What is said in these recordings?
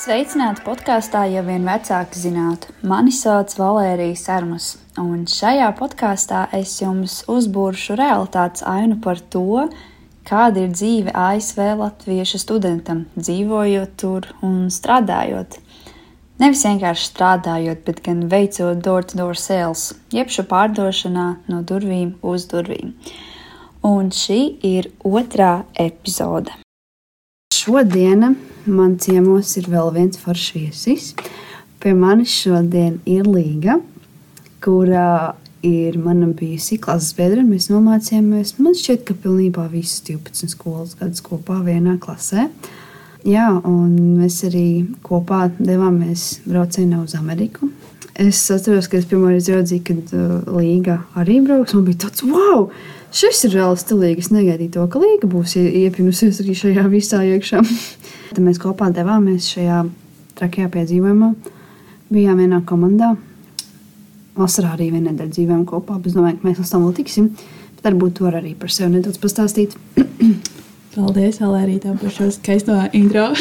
Sveicināti podkāstā, ja vien vecāki zinātu. Mani sauc Valērija Sarmas, un šajā podkāstā es jums uzbūršu realitātes ainu par to, kāda ir dzīve ASV latviešu studentam, dzīvojot tur un strādājot. Nevis vienkārši strādājot, bet gan veicot door-to-door -door sales, jeb šo pārdošanā no durvīm uz durvīm. Un šī ir otrā epizode. Šodiena man ciemos ir vēl viens foršs viesis. Pie manis šodien ir Līga, kurā ir mana bijusi klases biedra. Mēs nomācījāmies, man šķiet, ka pilnībā visas 12 skolas gadus kopā vienā klasē. Jā, un mēs arī kopā devāmies braucienā uz Ameriku. Es atceros, ka es pirmo reizi redzēju, kad uh, Līga arī brauks. Man bija tāds, wow! Šis ir reāli stilīgi. Es negaidīju to, ka Līga būs iepinusies arī šajā visā iekšā. Tad mēs kopā devāmies šajā trakajā piedzīvojumā. Bijām vienā komandā. Vasarā arī viena nedēļa dzīvojām kopā. Es domāju, ka mēs līdz tam vēl tiksim. Bet varbūt to var arī par sevi nedaudz pastāstīt. Paldies, Valērija, par šo skaisto intro.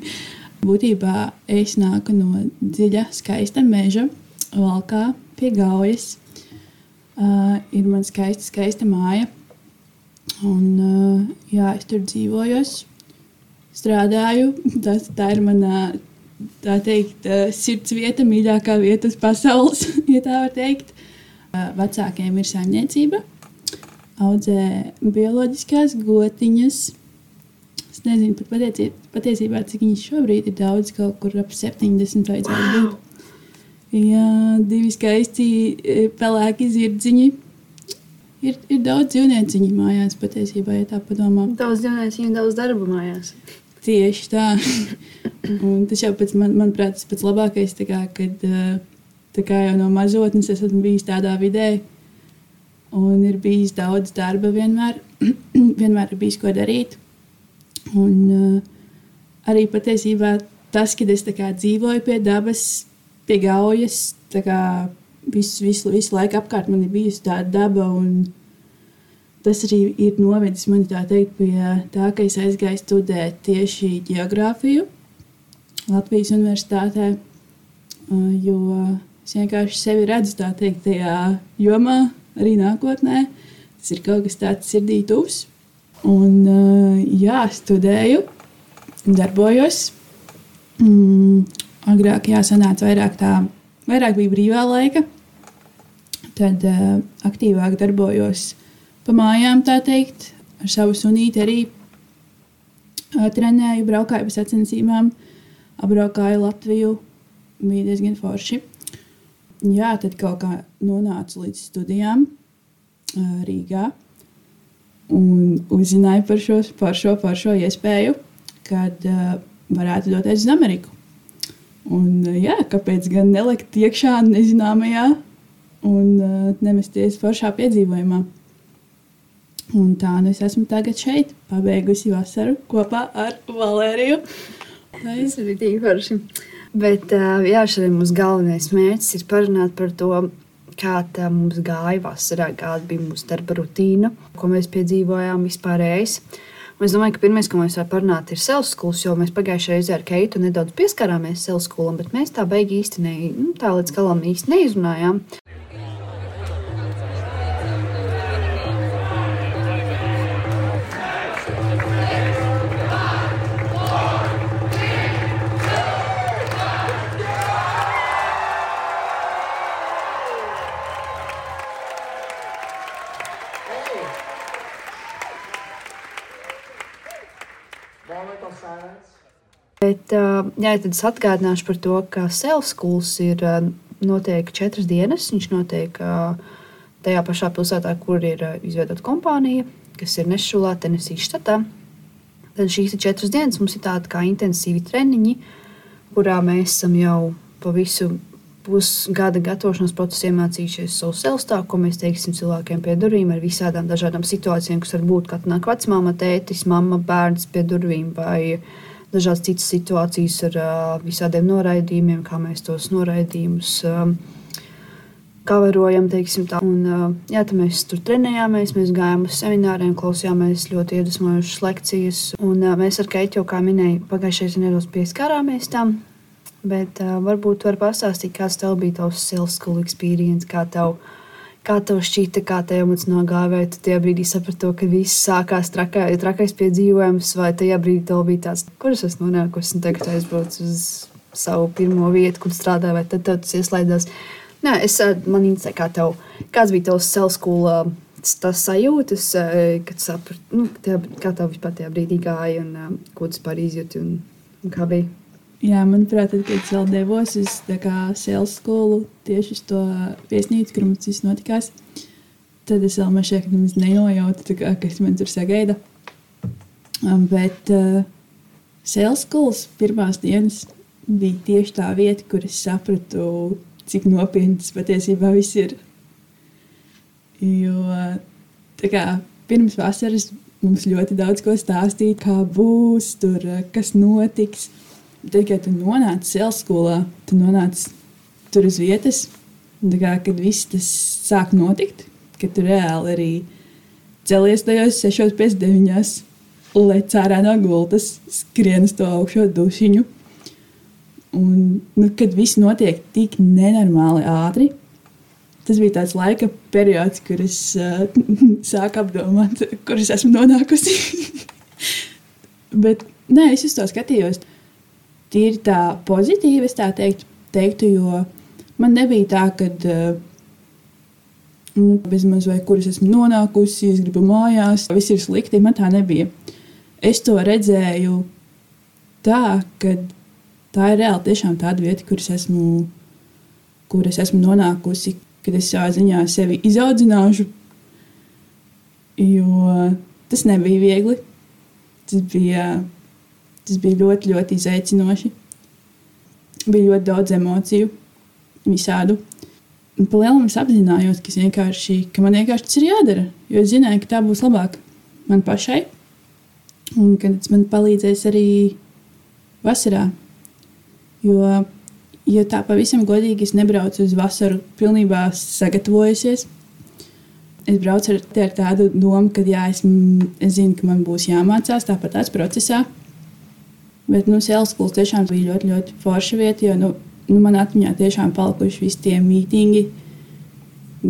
Būtībā es nāku no dziļa, skaista meža, valkā pie gaujas. Uh, ir man skaista, skaista māja. Un, uh, jā, es tur dzīvoju strādāju. Tas, tā ir mana tā teikt, sirds vieta, mīļākā vieta uz pasaules, ja tā var teikt. Vecākiem ir saimniecība, audzē bioloģiskās gotiņas. Es nezinu pat patiesībā, patiesībā cik viņas šobrīd ir daudz, kaut kur ap 70 vajadzētu būt. Jā, divi skaisti pelēki zirdziņi. Ir, ir daudz dzīvnieciņu mājās, patiesībā, ja tā padomā. Daudz dzīvnieciņu, daudz darba mājās. Tieši tā. Un tas jau pēc, man, manuprāt, tas pats labākais, kā, kad kā jau no mazotnes esmu bijis tādā vidē, un ir bijis daudz darba vienmēr, vienmēr ir bijis ko darīt. Un arī patiesībā tas, kad es kā, dzīvoju pie dabas, pie gaujas, visu, visu, visu laiku apkārt man ir bijusi tāda daba. Un, tas arī ir novedis mani teikt, pie tā, ka es aizgāju studēt tieši geogrāfiju Latvijas Universitātē, jo es vienkārši sevi redzu teikt, tajā jomā, arī nākotnē. Tas ir kaut kas tāds sirdī tuvs. Un, jā, studēju, darbojos. Mm, agrāk jāsanāca vairāk tā, vairāk bija brīvā laika. Tad uh, aktīvāk darbojos pa mājām, tā teikt, ar savu sunīti arī trenēju, braukāju pa sacensībām, apbraukāju Latviju, bija diezgan forši. Jā, tad kaut kā nonācu līdz studijām Rīgā un uzzināju par šo, par šo, par šo iespēju, kad uh, varētu doties uz Ameriku. Un, uh, jā, kāpēc gan nelikt iekšā nezināmajā un uh, nemesties foršā piedzīvojumā? Un tā nu es esmu tagad šeit, pabeigusi vasaru kopā ar Valēriju. Tas ir tik forši. Bet jā, šodien mūsu galvenais mērķis ir parunāt par to, kā tā mums gāja vasarā, kāda bija mūsu darba rutīna, ko mēs piedzīvojām vispārējais. Un es domāju, ka pirmais, ko mēs varam parunāt, ir skolas, jo mēs pagājušajā reizē ar Keitu nedaudz pieskarāmies Sales skolam, bet mēs tā beigās īsti ne, nu, tā līdz galam īsti neizrunājām. Jā, tad es atgādināšu par to, ka Sales Schools ir notiek četras dienas. Viņš notiek tajā pašā pilsētā, kur ir izveidota kompānija, kas ir Nešulā, Tenesijas štatā. Tad šīs četras dienas mums ir tādi kā intensīvi treniņi, kurā mēs esam jau pa visu pusgada gatavošanās procesu iemācījušies savu selstāvu, ko mēs teiksim cilvēkiem pie durvīm ar visādām dažādām situācijām, kas var būt, kad nāk vecmāma, tētis, mamma, bērns pie durvīm vai dažādas citas situācijas ar uh, visādiem noraidījumiem, kā mēs tos noraidījumus, uh, kaverojam. Un, jā, tad mēs tur trenējāmies, mēs gājām uz semināriem, klausījāmies ļoti iedvesmojošas lekcijas. Un mēs ar Keitu, kā minēju, pagājušajā nedēļā pieskārāmies tam. Bet uh, varbūt var pastāstīt, kāds tev bija tavs sales school experience, kā tev, kā tev šķita, kā tev emocionāli gāja, vai tu tajā brīdī saprati, ka viss sākās trakā, trakais piedzīvojums, vai tajā brīdī tev bija tāds, kur es nonākusi un tagad aizbraucu uz savu pirmo vietu, kur strādāju, vai tad tev tas ieslēdzās. Nē, es man interesē, kā tev, kāds bija tavs. Uh, tas sajūtas, kad saprati, nu, kā tev vispār tajā brīdī gāja un um, ko tu vispār izjūti un, un kā bija. Jā, manuprāt, tad, kad es vēl devos uz sales skolu, tieši uz to viesnīcu, kur mums viss notikās, tad es vēl mašē, ka nemaz nenojautu, kā, kas man tur sagaida. Um, bet uh, sales skolas pirmās dienas bija tieši tā vieta, kur es sapratu, cik nopietns patiesībā viss ir. Jo kā, pirms vasaras mums ļoti daudz ko stāstīja, kā būs, tur, kas notiks. Tad, kad tu nonāci Sēles skolā, tu nonāci tur uz vietas, kā, kad viss tas sāk notikt, kad tu reāli arī celies tajos 6,59, lec ārā no gultas, skrien uz to augšo dušiņu. Un, nu, kad viss notiek tik nenormāli ātri, tas bija tāds laika periods, kur es uh, sāku apdomāt, kur es esmu nonākusi. Bet nē, es uz to skatījos tīri tā pozitīvi, es tā teiktu, teiktu jo man nebija tā, ka uh, nu, bezmaz vai kur es esmu nonākusi, es gribu mājās, viss ir slikti. Man tā nebija. Es to redzēju tā, ka tā ir reāli tiešām tāda vieta, kur es esmu, kur es esmu nonākusi, kad es savā ziņā sevi izaudzināšu. Jo tas nebija viegli. Tas bija Tas bija ļoti, ļoti izaicinoši. Bija ļoti daudz emociju, visādu. Palielinājumā es apzinājos, ka, vienkārši, ka man vienkārši tas ir jādara. Jo es zināju, ka tā būs labāk man pašai. Un ka tas man palīdzēs arī vasarā. Jo, jo tā pavisam godīgi es nebraucu uz vasaru pilnībā sagatavojusies. Es braucu ar, ar tādu domu, ka jā, es, es zinu, ka man būs jāmācās tāpat tās procesā. Bet nu, Sēles skolas tiešām bija ļoti, ļoti forša vieta, jo nu, nu, man atmiņā tiešām palikuši visi tie mītīņi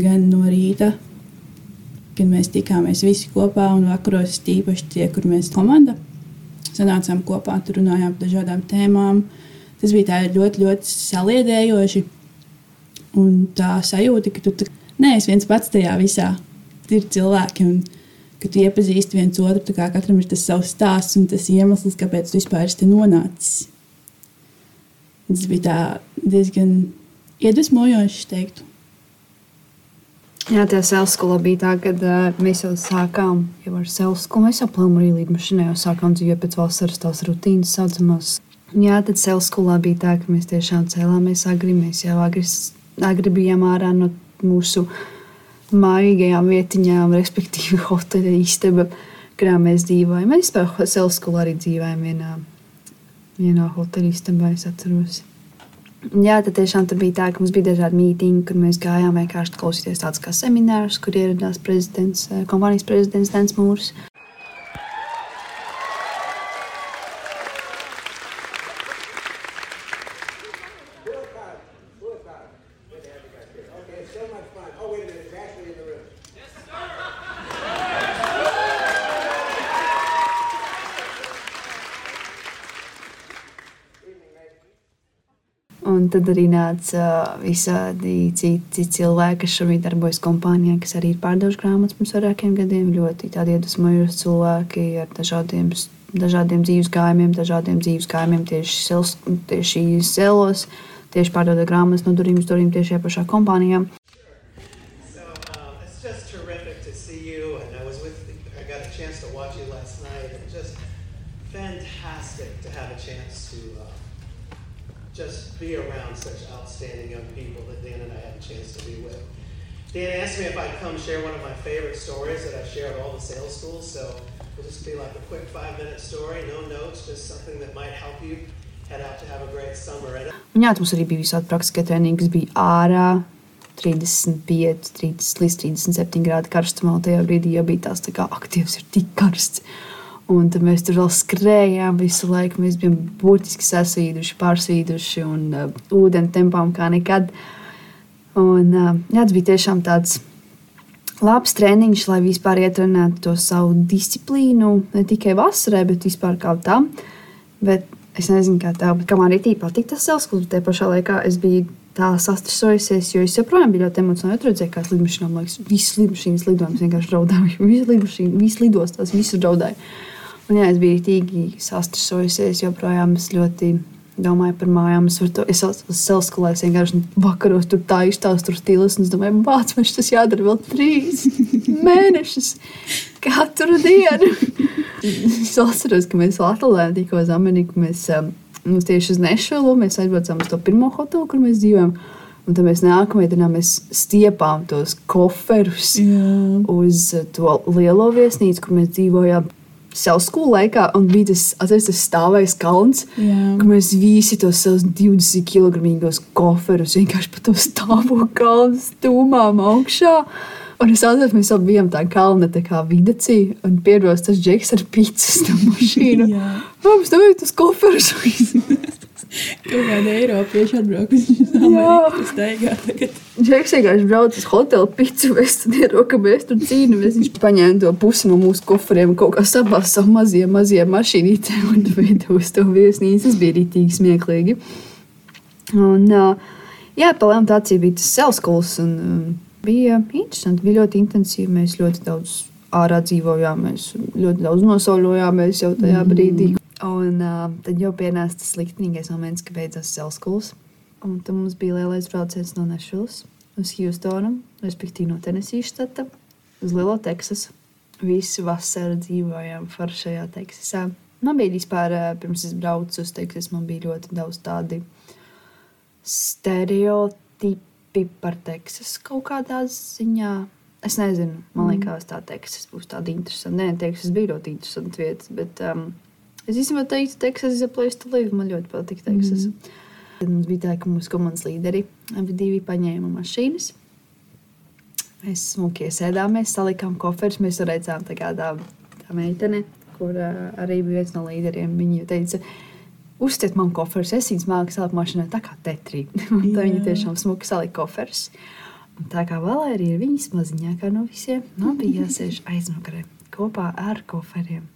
gan no rīta, kad mēs tikāmies visi kopā, un vakaros tīpaši tie, kur mēs komanda sanācām kopā, tur runājām par dažādām tēmām. Tas bija ļoti, ļoti saliedējoši. Un tā sajūta, ka tu neesi viens pats tajā visā. Ir cilvēki, un ka tu iepazīsti viens otru, kā katram ir tas savs stāsts un tas iemesls, kāpēc tu vispār esi nonācis. Tas bija diezgan iedvesmojoši, teiktu. Jā, tā sēles skolā bija tā, ka uh, mēs jau sākām jau ar sēles skolu. Mēs jau plānojam arī līdmašīnā, jau sākām dzīvot pēc vasaras tās rutīnas saucamās. Jā, tad sēles skolā bija tā, ka mēs tiešām cēlāmies agri. Mēs jau agri, agri bijām ārā no mūsu uh, mājīgajām vietiņām, respektīvi hoteļa istaba, kurā mēs dzīvojam. Mēs vispār Selskulā arī dzīvojam vienā, vienā hoteļa istabā, es atceros. Jā, tad tiešām tur bija tā, ka mums bija dažādi mītīņi, kur mēs gājām vienkārši klausīties tādus kā seminārus, kur ieradās prezidents, kompānijas prezidents Dens Mūrs. Un tad arī nāca visādi citi cilvēki, kas šobrīd darbojas kompānijā, kas arī ir pārdevuši grāmatas pirms vairākiem gadiem. Ļoti tādi iedvesmojoši cilvēki ar dažādiem, dažādiem dzīves gājumiem, dažādiem dzīves gājumiem tieši, sels, tieši selos, tieši pārdodot grāmatas no durvīm uz durvīm tieši šajā pašā kompānijā. Be around such outstanding young people that Dan and I had a chance to be with. Dan asked me if I'd come share one of my favorite stories that I share at all the sales schools. So it'll just be like a quick five minute story, no notes, just something that might help you head out to have a great summer. Un jā, mums arī bija visādi praktiskie treniņi, kas bija ārā. 35, 30 līdz 37 grādu karstumā. Tajā brīdī jau bija tās tā kā aktīvs, ir tik karsts. Un tad mēs tur vēl skrējām visu laiku. Mēs bijām burtiski sasīduši, pārsīduši un uh, ūdeni tempām kā nekad. Un, uh, jā, tas bija tiešām tāds labs treniņš, lai vispār ietrenētu to savu disciplīnu. Ne tikai vasarā, bet vispār kā tā. Bet es nezinu, kā tā, bet kā man arī patīk tas savs klubs. Tajā pašā laikā es biju tā sastresojusies, jo es joprojām biju ļoti emocionāli. Tur redzēju, kā lidmašīnām liekas, visas lidmašīnas lidojums vienkārši draudēja. Visas lidmašīnas, visas lidostās, visur draudēja. Un, jā, es biju tīki sastresojusies, joprojām es ļoti domāju par mājām. Es to es sev skolēju, vienkārši vakaros tur tā izstāstu, tur stīlis. Es domāju, bāc, man tas jādara vēl trīs mēnešus, katru dienu. es atceros, ka mēs Latvijā tikko uz Ameriku. Mēs, mums tieši uz Nešvilu mēs aizbraucām uz to pirmo hotelu, kur mēs dzīvojam. Un tad mēs nākamajā dienā mēs stiepām tos koferus Jā. uz to lielo viesnīcu, kur mēs dzīvojām savu skolu laikā, un bija tas, atceries, tas stāvējis kalns, Jā. ka mēs visi tos savus 20 kg koferus vienkārši pa to stāvo kalnu stūmām augšā. Un es atceros, mēs abi bijām tā kalna tā kā vidacī, un pieros tas džeks ar pīcis tam mašīnu. Mums nevajag tas koferus. Kaut kāda Eiropieša atbraukusi uz Ameriku staigā tagad. Džeks vienkārši brauc uz hotelu picu, mēs tad ierokamies tur cīnāmies. Viņš paņēma to pusi no mūsu koferiem, kaut kā sabās savu mazie, mazie mašīnītē un veido uz to viesnīcu. Tas bija rītīgi smieklīgi. Un, jā, palēm tā bija tas selskols un bija interesanti, bija ļoti intensīvi. Mēs ļoti daudz ārā dzīvojām, mēs ļoti daudz nosauļojāmies jau tajā brīdī. Un uh, tad jau pienāca tas sliktākais moments, kad beidzās selskols. Un tad mums bija lielais brauciens no Nešvilas uz Hjūstonu, respektīvi no Tenesijas štata uz Lielo Teksasu. Visu vasaru dzīvojām foršajā Teksasā. Man bija vispār, pirms es braucu uz Teksasu, man bija ļoti daudz tādi stereotipi par Teksasu kaut kādā ziņā. Es nezinu, man mm. liekas, tā Teksas būs tāda interesanta. Nē, Teksas bija ļoti interesanta vieta, bet um, es īstenībā teiktu, Teksas ir a place to live. Man ļoti patīk Teksas. Mm. Tad mums bija tā, ka mūsu komandas līderi abi divi paņēma mašīnas. Mēs smuki iesēdāmies, salikām koferus. Mēs redzējām, kā tā, tā meitene, kur uh, arī bija viens no līderiem. Viņa teica, uztiet man koferus, es viņas māku salikt mašīnā tā kā tetrī. tā viņa tiešām smuki salika koferus. Un tā kā Valērija ir viņas maziņākā no visiem, man bija jāsēž aizmukarē kopā ar koferiem.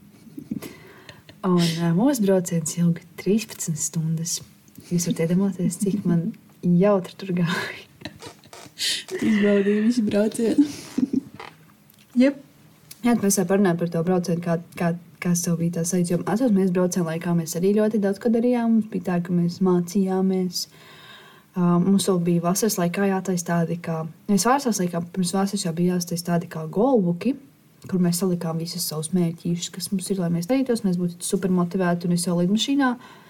Un uh, mūsu brauciens ilga 13 stundas. Jūs varat iedomāties, cik man jautri tur gāja. Izbaudīju visu braucienu. yep. Jā, mēs jau parunājām par to braucienu, kā, kā, kas tev bija tā sajūta. Jo atceros, mēs braucām laikā, mēs arī ļoti daudz ko darījām. Mums bija tā, ka mēs mācījāmies. Uh, mums vēl bija vasaras laikā jātaisa tādi, kā. Mēs vasaras laikā, pirms vasaras jau bija jātaisa tādi kā golbuki, kur mēs salikām visus savus mērķus, kas mums ir, lai mēs darītos, mēs būtu super motivēti un es jau lidmašīnā. mašīnā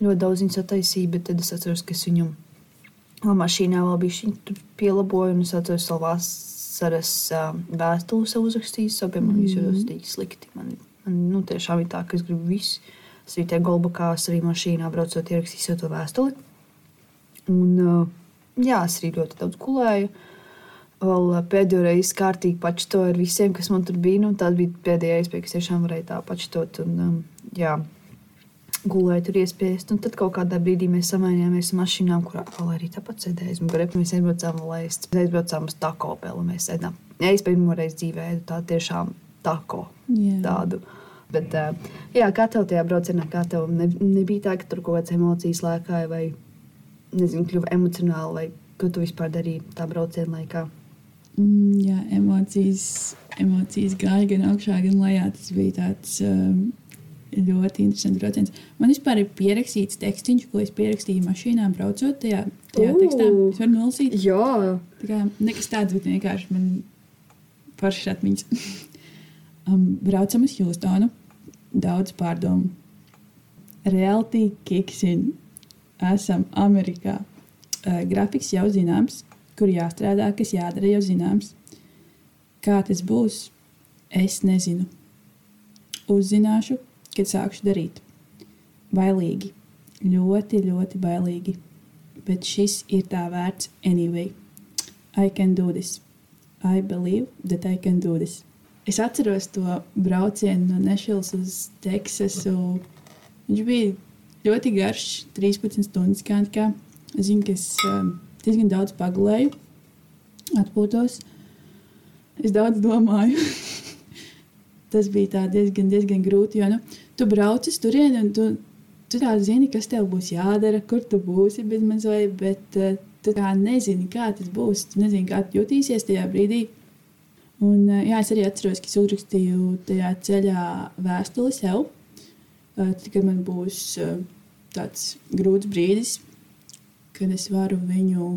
ļoti daudz viņas attaisīja, bet tad es atceros, ka es viņu mašīnā vēl biju pielaboju, un es atceros savu vasaras vēstuli sev uzrakstījis, savu, piemēram, mm. jūtos tik slikti. Man, man nu, tiešām ir tā, ka es gribu visu. Es arī tajā golbakā, arī mašīnā braucot, ierakstīju to vēstuli. Un, jā, es arī ļoti daudz gulēju. Vēl pēdējo reizi kārtīgi pačto ar visiem, kas man tur bija. Nu, tā bija pēdējā iespēja, kas tiešām varēja tā pačtot. Un, um, jā, gulēju tur iespiest. Un tad kaut kādā brīdī mēs samainījāmies ar mašīnām, kurā vēl arī tāpat sēdēja. Mēs aizbraucām aizst. Mēs aizbraucām uz tako peli. Mēs sēdām. Ja es pirmo reizi dzīvē tādu tiešām tako yeah. tādu. Bet, jā, kā tev tajā braucienā, kā tev ne, nebija tā, ka tur kaut kādas emocijas lēkāja vai nezinu, kļuva emocionāli, vai ko tu vispār darīji tā brauciena laikā? Mm, jā, emocijas, emocijas gāja gan augšā, gan lejā. Tas bija tāds um, ļoti interesants brauciens. Man vispār ir pierakstīts tekstiņš, ko es pierakstīju mašīnā, braucot tajā, tajā uh, tekstā. Es varu nolasīt. Jā, tā kā nekas tāds, bet vienkārši man pašas atmiņas. um, braucam uz Hjūstonu, daudz pārdomu. Realty kicks in. Esam Amerikā. Uh, grafiks jau zināms, kur jāstrādā, kas jādara jau zināms. Kā tas būs, es nezinu. Uzzināšu, kad sākšu darīt. Bailīgi, ļoti, ļoti bailīgi. Bet šis ir tā vērts anyway. I can do this. I believe that I can do this. Es atceros to braucienu no Nešvilas uz Teksasu. Viņš bija ļoti garš, 13 stundas. Kā. Es zinu, ka es um, diezgan daudz pagulēju, atpūtos. Es daudz domāju. Tas bija diezgan, diezgan grūti, jo nu, tu brauc uz turieni un tu, tu tā zini, kas tev būs jādara, kur tu būsi bez mazliet, bet uh, tu kā nezini, kā tas būs. Tu nezini, kā tu jutīsies tajā brīdī. Un, eh, jā, es arī atceros, ka es uzrakstīju tajā ceļā vēstuli sev. Eh, tad, kad man būs tāds grūts brīdis, kad es varu viņu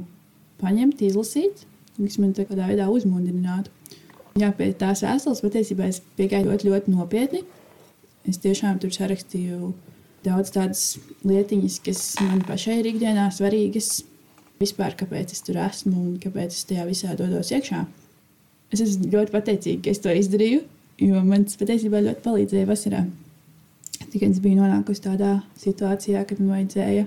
paņemt, izlasīt, kas man tādā veidā uzmundrinātu. Jā, pie tās vēstules patiesībā es piegāju ļoti, ļoti nopietni. Es tiešām tur sarakstīju daudz tādas lietiņas, kas man pašai ir ikdienā svarīgas, vispār, kāpēc es tur esmu un kāpēc es tajā visā dodos iekšā. Es esmu ļoti pateicīga, ka es to izdarīju, jo man tas patiesībā ļoti palīdzēja vasarā. Tikai es biju nonākusi tādā situācijā, kad man vajadzēja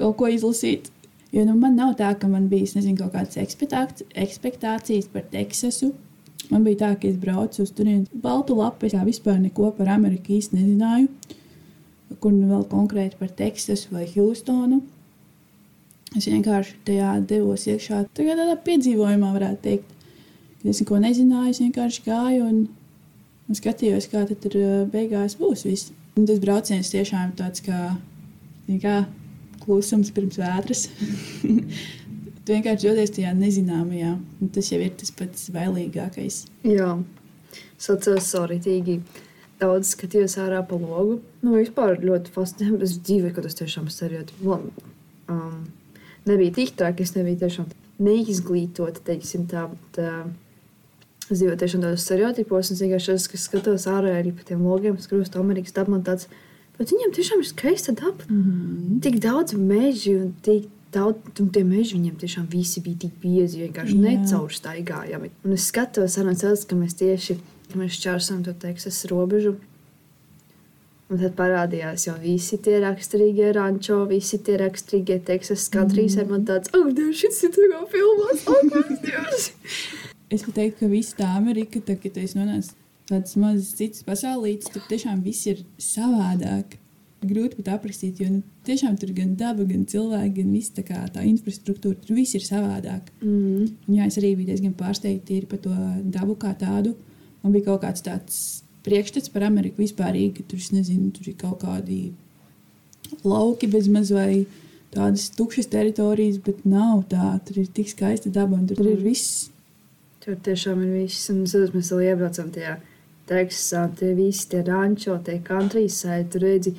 kaut ko izlasīt. Jo nu, man nav tā, ka man bija nezinu, kaut kādas ekspektācijas par Teksasu. Man bija tā, ka es braucu uz turieni baltu lapu, es vispār neko par Ameriku īsti nezināju. Kur nu vēl konkrēti par Teksasu vai Houstonu. Es vienkārši tajā devos iekšā, tādā piedzīvojumā, varētu teikt. Kad es neko nezināju, es vienkārši gāju un, un skatījos, kā tur beigās būs viss. Un tas brauciens tiešām tāds kā, kā klusums pirms vētras. tu vienkārši jūties tajā nezināmajā, tas jau ir tas pats bailīgākais. Jā, es atceros saritīgi. Daudz skatījos ārā pa logu. Nu, vispār ļoti fascinējoši. Es dzīvoju, ka tas tiešām stereotipi. Um, nebija tik traki, es nebiju tiešām neizglītota, teiksim, tā. tā Es dzīvoju tiešām tādos stereotipos, un vienkārši es skatos ārā arī pa tiem logiem, kas krust Amerikas dabā. Tāds, bet viņiem tiešām ir skaista daba. Mm -hmm. Tik daudz mežu un tik daudz, un tie meži viņiem tiešām visi bija tik biezi, vienkārši necaurstaigājami. Un es skatos, ceļos, ka mēs tieši ka mēs šķērsam to Teksas robežu. Un tad parādījās jau visi tie raksturīgie rančo, visi tie raksturīgie Teksas kadrīs. Mm. Man tāds, oh, Dievs, šis ir tā kā filmās, oh, Dievs! es teiktu, ka visa tā Amerika, tā, kad es nonācu tādas mazas citas pasaulītes, tur tiešām viss ir savādāk. Grūti pat aprakstīt, jo nu, tiešām tur gan daba, gan cilvēki, gan viss tā, kā, tā infrastruktūra, tur viss ir savādāk. Mm. Un, jā, es arī biju diezgan pārsteigta par to dabu kā tādu. Man bija kaut kāds tāds priekšstats par Ameriku vispārīgi. Tur, nezinu, tur ir kaut kādi lauki bez maz vai tādas tukšas teritorijas, bet nav tā. Tur ir tik skaista daba un tur, tur ir mm. viss. Tur tiešām ir viss. Un tad mēs vēl iebraucam tajā Teksasā, tie visi tie rančo, tie countryside, tur redzi,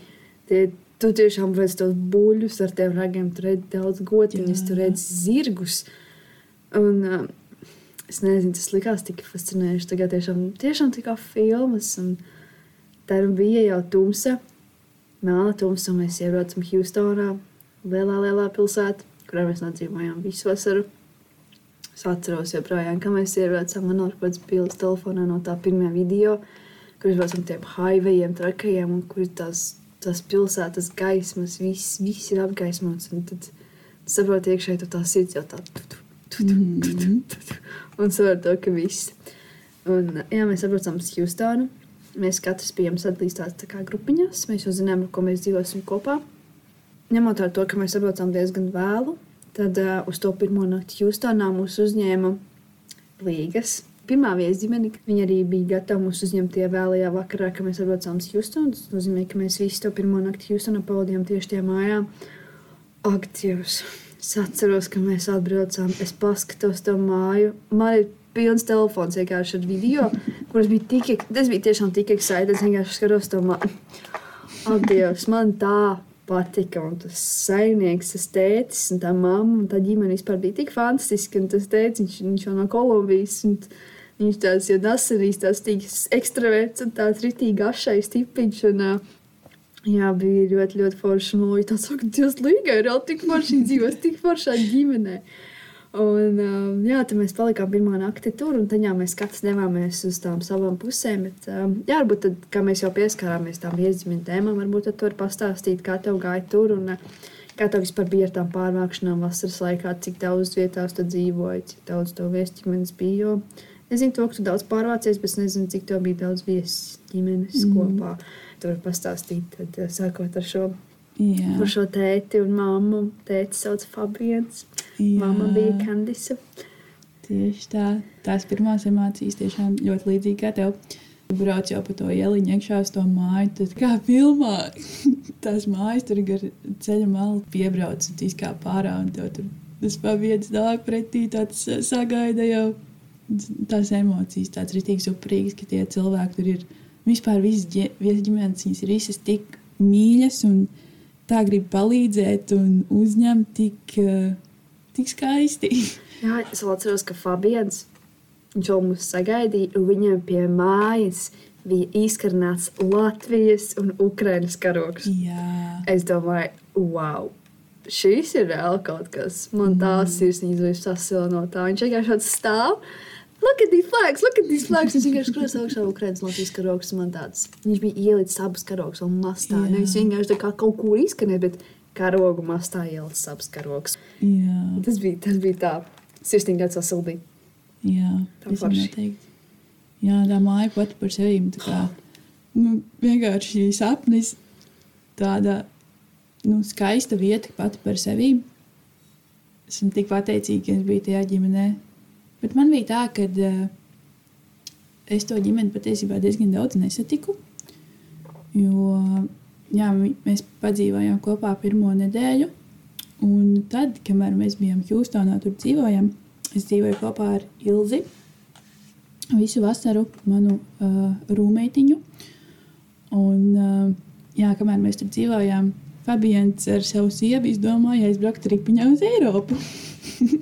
tie, tu tiešām redz tos buļļus ar tiem ragiem, tur redz daudz gotiņas, tur redz zirgus. Un, uh, es nezinu, tas likās tik fascinējoši. Tagad tiešām, tiešām tā kā filmas. Tā bija jau tumsa, melna tumsa, un mēs iebraucam Houstonā, lielā, lielā pilsētā, kurā mēs nodzīvojām visu vasaru. Es atceros, joprojām, ka mēs ar pēc bildes telefonā no tā pirmā video, kur mēs braucam tiem highwayiem, trakajiem, un kur tās, tās pilsētas gaismas, viss, viss ir apgaismots. Un tad saproti, iekšēji tu tā sirds jau tā. Tu, tu, Mm -hmm. un saprotu ka viss. Un, jā, mēs atbraucām uz Hjūstonu. Mēs katrs bijām sadalīti tādā grupiņās. Mēs jau zinām, ar ko mēs dzīvosim kopā. Ņemot vērā to, ka mēs atbraucām diezgan vēlu, tad uh, uz to pirmo nakti Hjūstonā mūs uzņēma līgas. Pirmā viesģimene, viņa arī bija gatava mūs uzņemt tie vēlajā vakarā, kad mēs atbraucām uz Hjūstonu. Tas nozīmē, ka mēs visi to pirmo nakti Hjūstonā pavadījām tieši tajā mājā. Ak, Dievs! Es atceros, ka mēs atbraucām, es paskatos to māju. Man ir pilns telefons vienkārši ar video, kurš bija tik, tas bija tiešām tik excited. Es vienkārši skatos to māju. Adievs, man tā patika. Un tas saimnieks, tas tētis un tā mamma un tā ģimene vispār bija tik fantastiski. Un tas tētis, viņš, viņš jau no Kolumbijas. Viņš tāds jau nesenīs, tāds ekstraverts un tāds ritīgi ašais tipiņš. Un, uh, Jā, bija ļoti, ļoti forši. Man liekas, tas ir Dievs, līga ir jau tik forši dzīvos, tik foršā ģimenē. Un, um, jā, tad mēs palikām pirmā nakti tur, un tad jā, mēs katrs devāmies uz tām savām pusēm. Bet, um, jā, varbūt tad, kā mēs jau pieskārāmies tām iezīmēm tēmām, varbūt tad tur pastāstīt, kā tev gāja tur. Un, Kā tev vispār bija ar tām pārvākšanām vasaras laikā, cik daudz vietās tu dzīvoji, cik daudz to viesu ģimenes bija? Jo es zinu, to, ka tu daudz pārvācies, bet es nezinu, cik tev bija daudz viesu ģimenes mm. kopā. Tu vari pastāstīt, tad, eh, sākot ar šo, Jā. ar šo tēti un māmu. Tēti sauc Fabians, Jā. mamma bija Kandisa. Tieši tā. Tās pirmās emocijas tiešām ļoti līdzīgas kā tev. Brauc jau pa to ieliņu, iekšā uz to māju. Tad kā filmā, tās mājas tur gar ceļa malu piebrauc un izkāp pārā. Un tev tur tas pavietas nāk pretī, tāds sagaida jau tās emocijas, tāds ritīgs uprīgs, ka tie cilvēki tur ir. Vispār visas ģimenes, viņas ir visas tik mīļas un tā grib palīdzēt un uzņemt tik, eh, tik skaisti. Jā, es atceros, ka Fabians viņš jau mūs sagaidīja, un viņam pie mājas bija izkarnāts Latvijas un Ukrainas karoks. Jā. Es domāju, wow! Šis ir reāli kaut kas. Man tās sirsniņas bija sasila no tā. Viņš vienkārši stāv. Look at these flags, look at these flags. Es vienkārši skatos augšā Ukrainas un Latvijas karoks. Man tāds, viņš bija ielicis abas karoks un mastā. Nevis vienkārši tā kā kaut kur izskanēja, bet karogu mastā ielicis abas karoks. Jā. Tas bija, tas bija tā. Sirsniņa tāds sasildīja. Jā, Tā forši. Jā, tā māja pati par sevi tā kā nu, vienkārši sapnis, tāda nu, skaista vieta pati par sevi. Esmu tik pateicīga, ka es biju tajā ģimenē. Bet man bija tā, ka uh, es to ģimeni patiesībā diezgan daudz nesatiku. Jo jā, mēs padzīvojām kopā pirmo nedēļu. Un tad, kamēr mēs bijām Hjūstonā, tur dzīvojām, es dzīvoju kopā ar Ilzi. Visu vasaru manu uh, rūmeitiņu. Un, uh, jā, kamēr mēs tur dzīvojām, Fabians ar savu sievu izdomāja aizbraukt ripiņā uz Eiropu.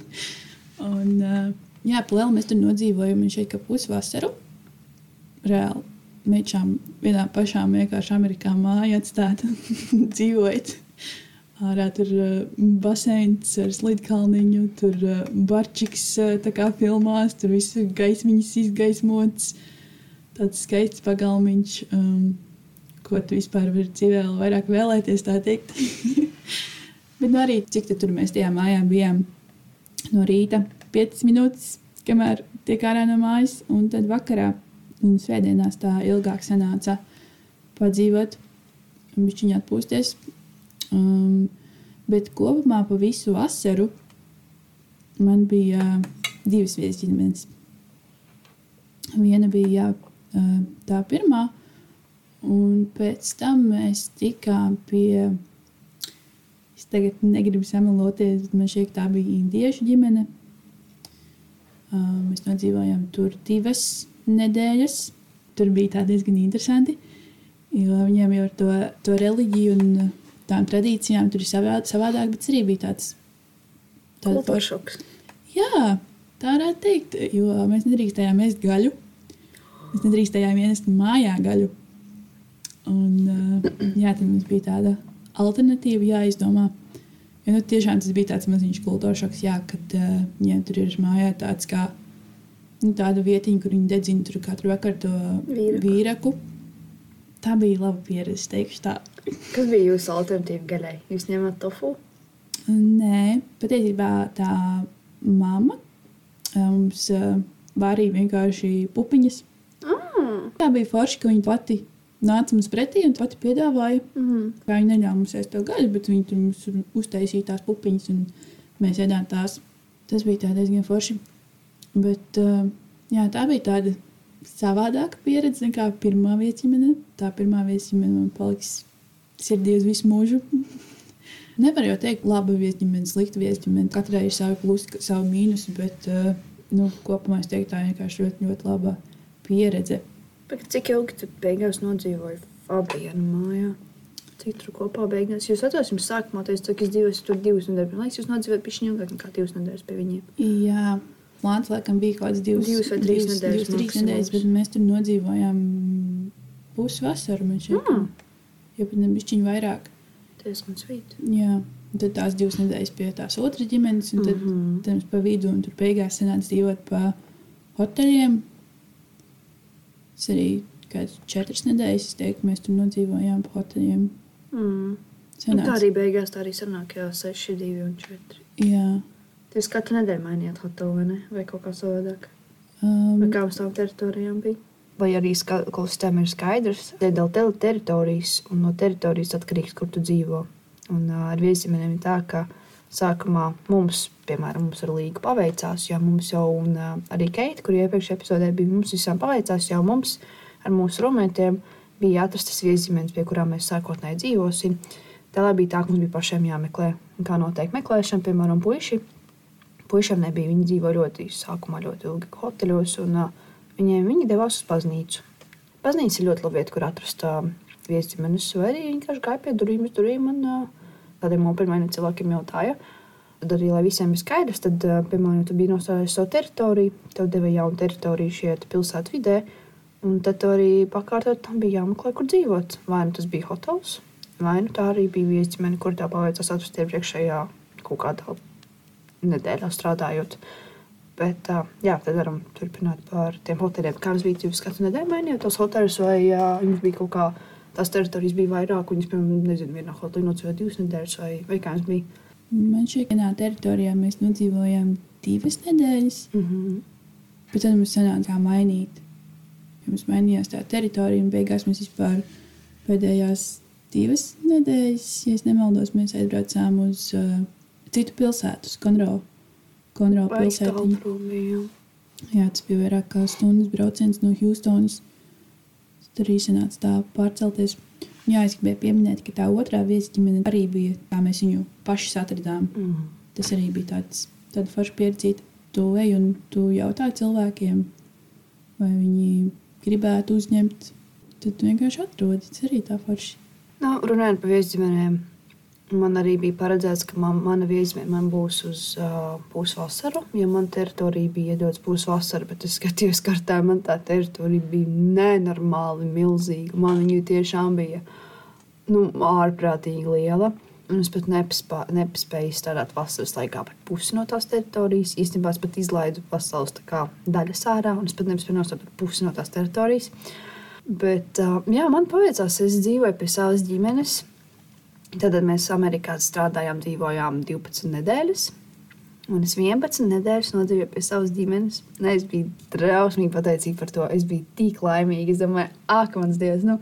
un, uh, jā, plēli mēs tur nodzīvojam šeit kā pusvasaru. Reāli mečām vienā pašā vienkārši Amerikā māja atstāta dzīvojot. Ārā tur uh, baseins ar slidkalniņu, tur uh, barčiks uh, tā kā filmās, tur viss gaismiņas izgaismots. Tāds skaists pagalmiņš, um, ko tu vispār vari dzīvē vēl vairāk vēlēties, tā teikt. Bet nu, arī cik tur mēs tajā mājā bijām no rīta 5 minūtes, kamēr tiek ārā no mājas, un tad vakarā un svētdienās tā ilgāk sanāca padzīvot, viņš atpūsties. Um, bet kopumā pa visu vasaru man bija divas vietas ģimenes. Viena bija jā, uh, tā pirmā, un pēc tam mēs tikām pie. Es tagad negribu samaloties, bet man šķiet, tā bija indiešu ģimene. Uh, mēs nodzīvojām tur divas nedēļas. Tur bija tā diezgan interesanti, jo viņiem jau ar to, to reliģiju un tām tradīcijām tur ir savā, savādāk, bet arī bija tāds Kultūršoks. Jā, tā varētu teikt, jo mēs nedrīkstējām ēst gaļu. Mēs nedrīkstējām ienest mājā gaļu. Un, uh, jā, tad mums bija tāda alternatīva jāizdomā. Jo, nu, tiešām tas bija tāds maziņš kultūras šoks, jā, kad uh, viņiem tur ir mājā tāds kā tāda vietiņa, kur viņi dedzina tur katru vakaru to Vīraku. vīraku. Tā bija laba pieredze, teikšu tā. Kas bija jūsu alternatīva gaļai? Jūs ņemat tofu? Nē, patiesībā tā mamma eh, mums uh, vārīja vienkārši pupiņas. Ah, Tā bija forši, ka viņa pati nāca mums pretī un pati piedāvāja. mm. Kā viņa neļāva mums ēst to gaļu, bet viņa tur mums uztaisīja tās pupiņas un mēs ēdām tās. Tas bija diezgan forši. Bet uh, jā, tā bija tāda savādāka pieredze nekā pirmā viesņemene. Tā pirmā viesņemene man paliks sirdī uz visu mūžu. Nevar jau teikt, laba viesņemene, slikta viesņemene. Katrai ir savi plusi, savi mīnusi, bet uh, nu, kopumā es teiktu, tā ir vienkārši ļoti, ļoti laba pieredze. Bet cik ilgi tu beigās nodzīvoji Fabiana mājā? Cik tur kopā beigās? Jūs atceros, jums sākumā teicu, ka es dzīvoju tur divas nedēļas. Man liekas, jūs nodzīvojat pišķiņu ilgāk nekā divas nedēļas pie viņiem. Jā, plāns laikam bija kaut kāds divas, Divas vai trīs nedēļas Divas, trīs nedēļas, bet mēs tur nodzīvojām pusvasaru. Man šķiet, Mm. jau pat nebišķiņu vairāk. Diezgan svīt. Jā. Tad tās divas nedēļas pie tās otras ģimenes, un tad, mm. -hmm. mums pa vidu, un tur beigās sanāca dzīvot pa hoteļiem. Es arī kādas četras nedēļas, es teiktu, mēs tur nodzīvojām pa hoteļiem. Mm. Nu, tā Sanāca. arī beigās tā arī sanāk, jā, 6, 2 un 4. Jā. Jūs katru nedēļu mainījāt hotelu vai ne? Vai kaut kā savādāk? Um, Vai kā mums tām teritorijām bija? Vai arī klausītājiem ir skaidrs, ka dēļ tele- teritorijas un no teritorijas atkarīgs, kur tu dzīvo. Un ā, ar viesiem ir tā, ka sākumā mums, piemēram, mums ar Līgu paveicās, jo mums jau, un ā, arī Keita, kur iepriekšējā epizodē bija, mums visām paveicās, jau mums ar mūsu romantiem bija atrastas vieszīmes, pie kurām mēs sākotnēji dzīvosim. Tā bija tā, ka mums bija pašiem jāmeklē, un kā notiek meklēšana, piemēram, puiši. Puisiem nebija. Viņi dzīvoja ļoti, sākumā ļoti ilgi hoteļos, un viņiem viņi devās uz baznīcu. Baznīca ir ļoti laba vieta, kur atrast viesģimenes, vai arī vienkārši gāja pie durvīm, durvīm un kādiem pirmajiem cilvēkiem jautāja. Tad arī, lai visiem ir skaidrs, tad, piemēram, ja tu biji nostājies savu teritoriju, tev deva jaunu teritoriju šeit pilsētā vidē, un tad arī pakārtot tam bija jāmeklē, kur dzīvot. Vai nu tas bija hotels, vai nu tā arī bija viesģimene, kur tā paveicās atrast iepriekšējā kaut kādā nedēļā strādājot. Bet, uh, jā, tad varam turpināt par tiem hoteļiem. Kā jums bija jūs katru nedēļu mainījāt tos hoteļus, vai uh, jums bija kaut kā tās teritorijas bija vairāk, un jūs, piemēram, nezinu, vienā hotelī nocījāt divas nedēļas, vai, vai kā jums bija? man ka vienā teritorijā mēs nodzīvojām divas nedēļas, Mm -hmm. bet tad mums sanāca mainīt. Mums mainījās tā teritorija, un beigās mēs vispār pēdējās divas nedēļas, ja nemaldos, mēs aizbraucām uz uh, citu pilsētu, uz prom bija? jā? Jā, tas bija vairāk kā stundas brauciens no Houstonas. Tur arī sanāca tā pārcelties. Jā, es gribēju pieminēt, ka tā otrā viesģimene arī bija, kā mēs viņu paši atradām. Mm. Tas arī bija tāds, tāda forša pieredze. Tu ej un tu jautā cilvēkiem, vai viņi gribētu uzņemt. Tad tu vienkārši atrodi. Tas arī tā forši. Nu, runājot par viesģimenēm, man arī bija paredzēts, ka man, mana man būs uz uh, pusvasaru. Ja man teritorija bija iedots pusvasaru, bet es skatījos kartā, man tā teritorija bija nenormāli milzīga. Man viņa tiešām bija nu, ārprātīgi liela. Un es pat nepaspā, nepaspēju strādāt vasaras laikā par pusi no tās teritorijas. Īstenībā es pat izlaidu pasaules kā daļas ārā, un es pat nepaspēju nostāt par pusi no tās teritorijas. Bet uh, jā, man paveicās, es dzīvoju pie savas ģimenes. Tad mēs Amerikā strādājām, dzīvojām 12 nedēļas. Un es 11 nedēļas nodzīvoju pie savas ģimenes. Ne, es biju drausmīgi pateicīga par to. Es biju tik laimīga. Es domāju, ak, mans dievs, nu,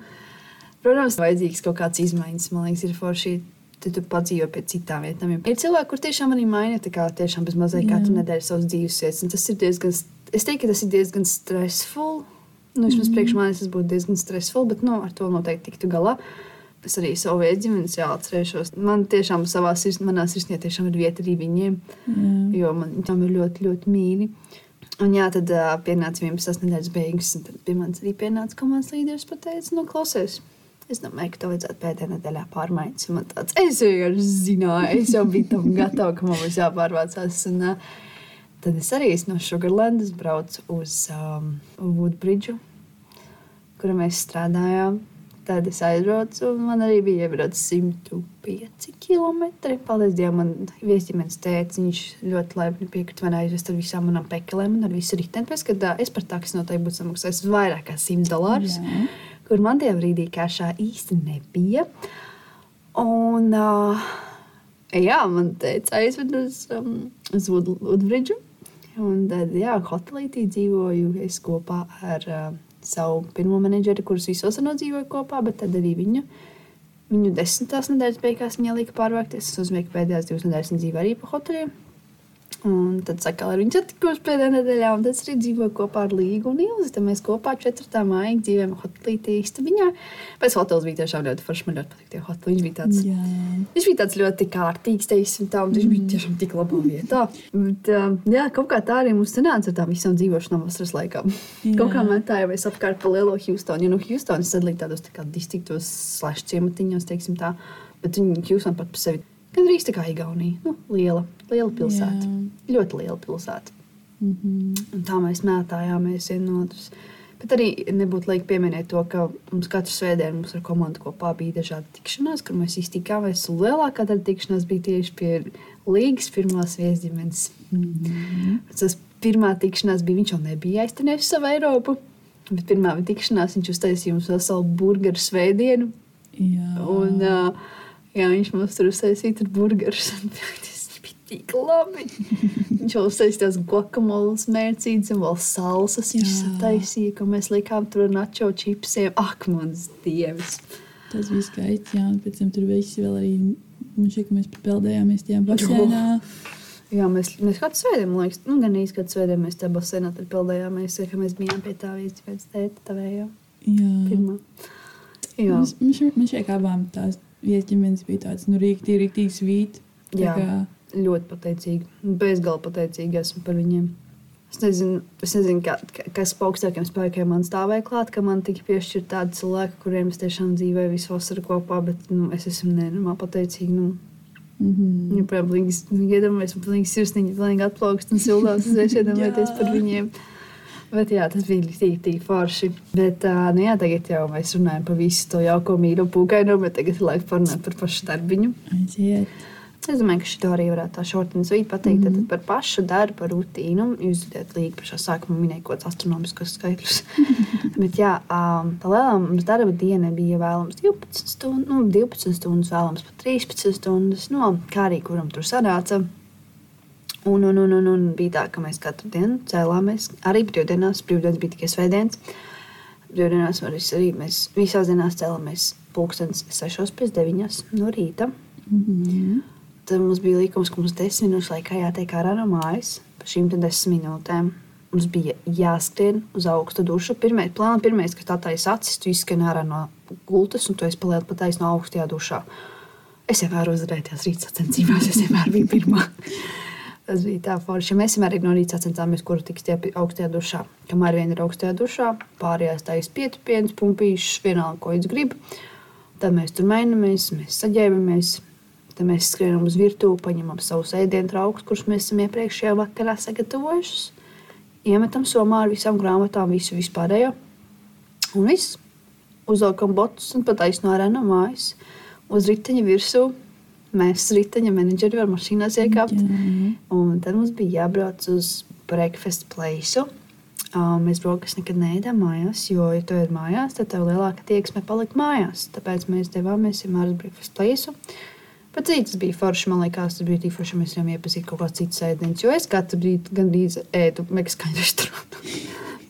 protams, vajadzīgs kaut kāds izmaiņas. Man liekas, ir forši. Tad tu padzīvo pie citām vietām. Ir cilvēki, kur tiešām arī maina, tā kā tiešām bez mazliet katru nedēļu savas dzīves vietas. Tas ir diezgan, es teiktu, ka tas ir diezgan stressful. Nu, vismaz mm. priekš manis tas būtu diezgan stressful, bet nu, ar to noteikti tiktu galā. Es arī savu ģimenes jāatcerēšos. Man tiešām savā sirds, manā sirsnī tiešām ir vieta arī viņiem, Jā. jo man tam ir ļoti, ļoti mīļi. Un jā, tad uh, pienāca 11. nedēļas beigas, un tad pie manis arī pienāca komandas līderis pateica, nu, klausies. Es domāju, ka tev vajadzētu pēdējā nedēļā pārmaiņas. Man tāds, es vienkārši zināju, es jau biju tam gatava, ka man būs jāpārvācās. Un, uh, tad es arī no Sugarlandas braucu uz um, Woodbridge, kur mēs strādājām. Tad es aizbraucu, un man arī bija iebraucis 105 km. Paldies Dievam, man viesģimenes tēvs. Viņš ļoti laipni piekrita man aizvest ar visām manām pekelēm un ar visu riteni. Pēc, kad es par taksi noteikti būtu samaksājis vairāk kā 100 dolārus, kur man tajā brīdī kāšā īsti nebija. Un, uh, jā, man teica, aizved uz, um, uz Woodbridge. Un tad, jā, hotelītī dzīvoju es kopā ar uh, savu pirmo menedžeri, kurus visos nodzīvoju kopā, bet tad arī viņu. Viņu desmitās nedēļas beigās viņa lika pārvākties. Es uzmanīju, ka pēdējās divas nedēļas viņa dzīvoja arī pa hoteliem. Un tad sakām, ar viņu satikos pēdējā nedēļā, un tad es arī dzīvoju kopā ar Līgu un Ilzi. Tad mēs kopā 4. maijā dzīvojam hotelītī istabiņā. Pēc hotelis bija tiešām ļoti foršs. Man ļoti patīk tie hoteli. Viņš bija tāds, Jā. viņš bija tāds ļoti kārtīgs, teiksim, tā, un viņš bija tiešām tik labā vietā. Bet, uh, jā, kaut kā tā arī mums sanāca ar tām visām dzīvošanām vasaras laikā. Jā. Kaut kā mētājāmies apkārt pa lielo Houstonu. Jo no Houstonas sadalīt tādos tā kā distriktos, slash ciematiņos, teiksim tā. Bet viņi Houston pat par sevi gan arī tā kā Igaunija. Nu, liela, liela pilsēta. Jā. Ļoti liela pilsēta. Mhm. Un tā mēs mētājāmies viena no otras. Bet arī nebūtu laika pieminēt to, ka mums katru svētdienu mums ar komandu kopā bija dažādi tikšanās, kur mēs iztikāmies. Lielākā daļa tikšanās bija tieši pie līgas pirmās viesģimenes. Mhm. Tas pirmā tikšanās bija, viņš jau nebija aiztenējis savu Eiropu. Bet pirmā tikšanās viņš uztaisīja mums veselu burgeru svētdienu. Jā. Un, uh, Jā, viņš mums tur uztaisīja burgerus. tik labi. Viņš jau uztaisīja tās guakamolas mērcītes un vēl salsas. Viņš sataisīja, ko mēs likām tur nacho čipsiem. Ak, mans dievs! Tas bija skaisti. Jā, un pēc tam tur viss vēl arī. Man šķiet, ka mēs peldējāmies tajā basēnā. Jā, mēs, mēs katru svētdienu, man liekas, nu, gan īsti katru svētdienu mēs tajā basēnā tur peldējāmies, ka mēs bijām pie tā vīzes pēc tēta tavējā Jā. pirmā. Jā, šķiet, man šķiet, ka abām tās vietas ģimenes bija tādas, nu, rīktīgi, rīktīgi svīt. Jā. kā, ļoti pateicīgi. Bezgalīgi pateicīgi esmu par viņiem. Es nezinu, es nezinu ka, kas pa augstākiem spēkiem man stāvēja klāt, ka man tika piešķirta tāda cilvēka, kuriem es tiešām dzīvoju visu vasaru kopā, bet nu, es esmu nenormāli pateicīga. Nu, mm -hmm. Viņu pilnīgi iedomājas, un pilnīgi sirsniņa, pilnīgi atplaukst un sildās. Es iedomājos par viņiem. Bet jā, tas bija tik forši. Bet uh, nu, jā, tagad jau mēs runājam par visu to jauko mīlu pūkaino, bet tagad ir laiks parunāt par pašu darbiņu. aiziet. Es domāju, ka šī arī varētu tā šorti un svīt pateikt. Mm -hmm. Tad par pašu darbu, rutīnu. Jūs zināt, līdzi pašā sākumā minēja kaut kāds astronomisks skaitļus. Bet jā, um, tā lielā mums darba diena bija vēlams 12 stundas, nu, 12 stundas, vēlams pat 13 stundas. Nu, kā arī kuram tur sanāca. Un, un, un, un, un bija tā, ka mēs katru dienu cēlāmies. Arī brīvdienās, brīvdienas bija tikai svētdienas. Brīvdienās arī mēs visās dienās cēlāmies pulkstenis 6 pēc 9 no rīta. Mm -hmm. Tad mums bija likums, ka mums desmit minūšu laikā jātiek ārā no mājas. Par šīm te desmit minūtēm mums bija jāskrien uz augstu dušu. Pirmais, plāna, pirmais kas taisa acis, tu izskrien ārā no gultas un tu esi palielināts pa taisno augstajā dušā. Es vienmēr uzvarēju tajās rīta sacensībās, es vienmēr biju pirmā. Tas bija tā forši. Mēs vienmēr no rīta sacensāmies, kuru tiks tie augstajā dušā. Kamēr viena ir augstajā dušā, pārējās taisa pietupiens, pumpīšs, vienalga, ko viņš grib. Tad mēs tur mainamies, mēs saģērbamies. Tad mēs skrienam uz virtuvi, paņemam savus ēdienu traukus, kurus mēs esam iepriekšējā vakarā sagatavojuši. Iemetam somā ar visām grāmatām, visu vispārējo. Un viss. Uzvelkam botus un pat aizno ārā no mājas. Uz riteņa virsū mēs riteņa menedžeri varam mašīnās iekāpt. Un tad mums bija jābrauc uz breakfast place. Uh, mēs brokastu nekad neēdām mājās, jo, ja tu ej mājās, tad tev lielāka tieksme palikt mājās. Tāpēc mēs devāmies vienmēr uz breakfast place. Bet cik tas bija forši, man liekas, tas bija tik forši, mēs varam iepazīt kaut kādas citas ēdienas. Jo es katru rītu gandrīz ēdu meksikāņu restorānā.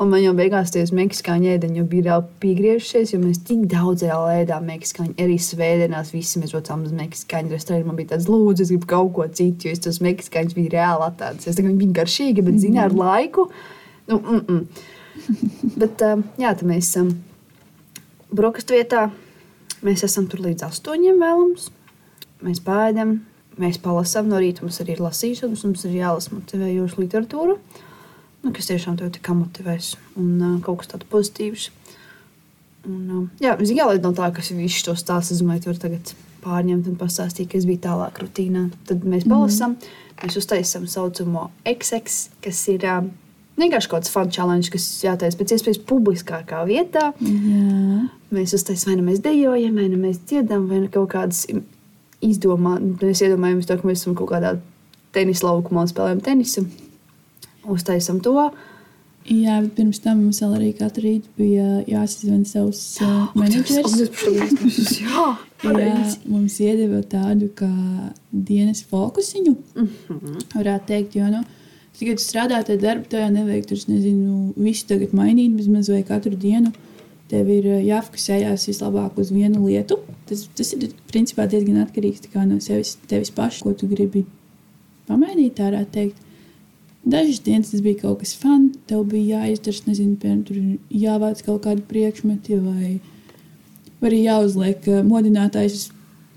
Un man jau beigās tie meksikāņu ēdieni bija reāli piegriežušies, jo mēs tik daudz reāli ēdām meksikāņu. Arī svētdienās visi mēs braucām uz meksikāņu restorānu. Man bija tāds lūdzu, es gribu kaut ko citu, jo es tos meksikāņus biju reāli attēlus. Es tagad viņi bija garšīgi, bet zināju ar laiku. Nu, mm -mm. bet um, jā, tad mēs esam um, brokastu vietā. Mēs esam tur līdz astoņiem vēlams. Mēs pēdam, mēs palasām no rīta. Mums arī ir lasīšanas, mums ir jālasa motivējoša literatūra nu, kas tiešām tevi kā motivēs un uh, kaut kas tāds pozitīvs. Un, uh, jā, es jālaiž no tā, kas visu to stāstu, domāju, tur tagad pārņemt un pastāstīt, kas bija tālāk rutīnā. Tad mēs palasām, mm. mēs uztaisām saucamo XX, kas ir uh, vienkārši kaut kāds fun challenge, kas jātaisa pēc iespējas publiskākā vietā. Jā. Mēs uztaisām, vai nu mēs dejojam, vai nu mēs dziedam, vai nu kaut kādas izdomā, mēs iedomājamies to, ka mēs esam kaut kādā tenisa laukumā un spēlējam tenisu. Uztaisām to. Jā, bet pirms tam mums vēl arī katru rītu bija jāsazvan savus uh, menedžerus. Jā, Jā, mums iedeva tādu kā dienas fokusiņu. Varētu teikt, jo, nu, tu strādā tajā darbā, tev jau nevajag tur, nezinu, visu tagad mainīt, bezmaz vai katru dienu. Tev ir uh, jāfokusējas vislabāk uz vienu lietu. Tas, tas ir principā diezgan atkarīgs no sevis, tevis paša, ko tu gribi pamainīt, tā varētu teikt. Dažas dienas tas bija kaut kas fun, tev bija jāizdara, nezinu, piemēram, tur jāvāc kaut kādi priekšmeti, vai, vai arī jāuzliek uh, modinātājs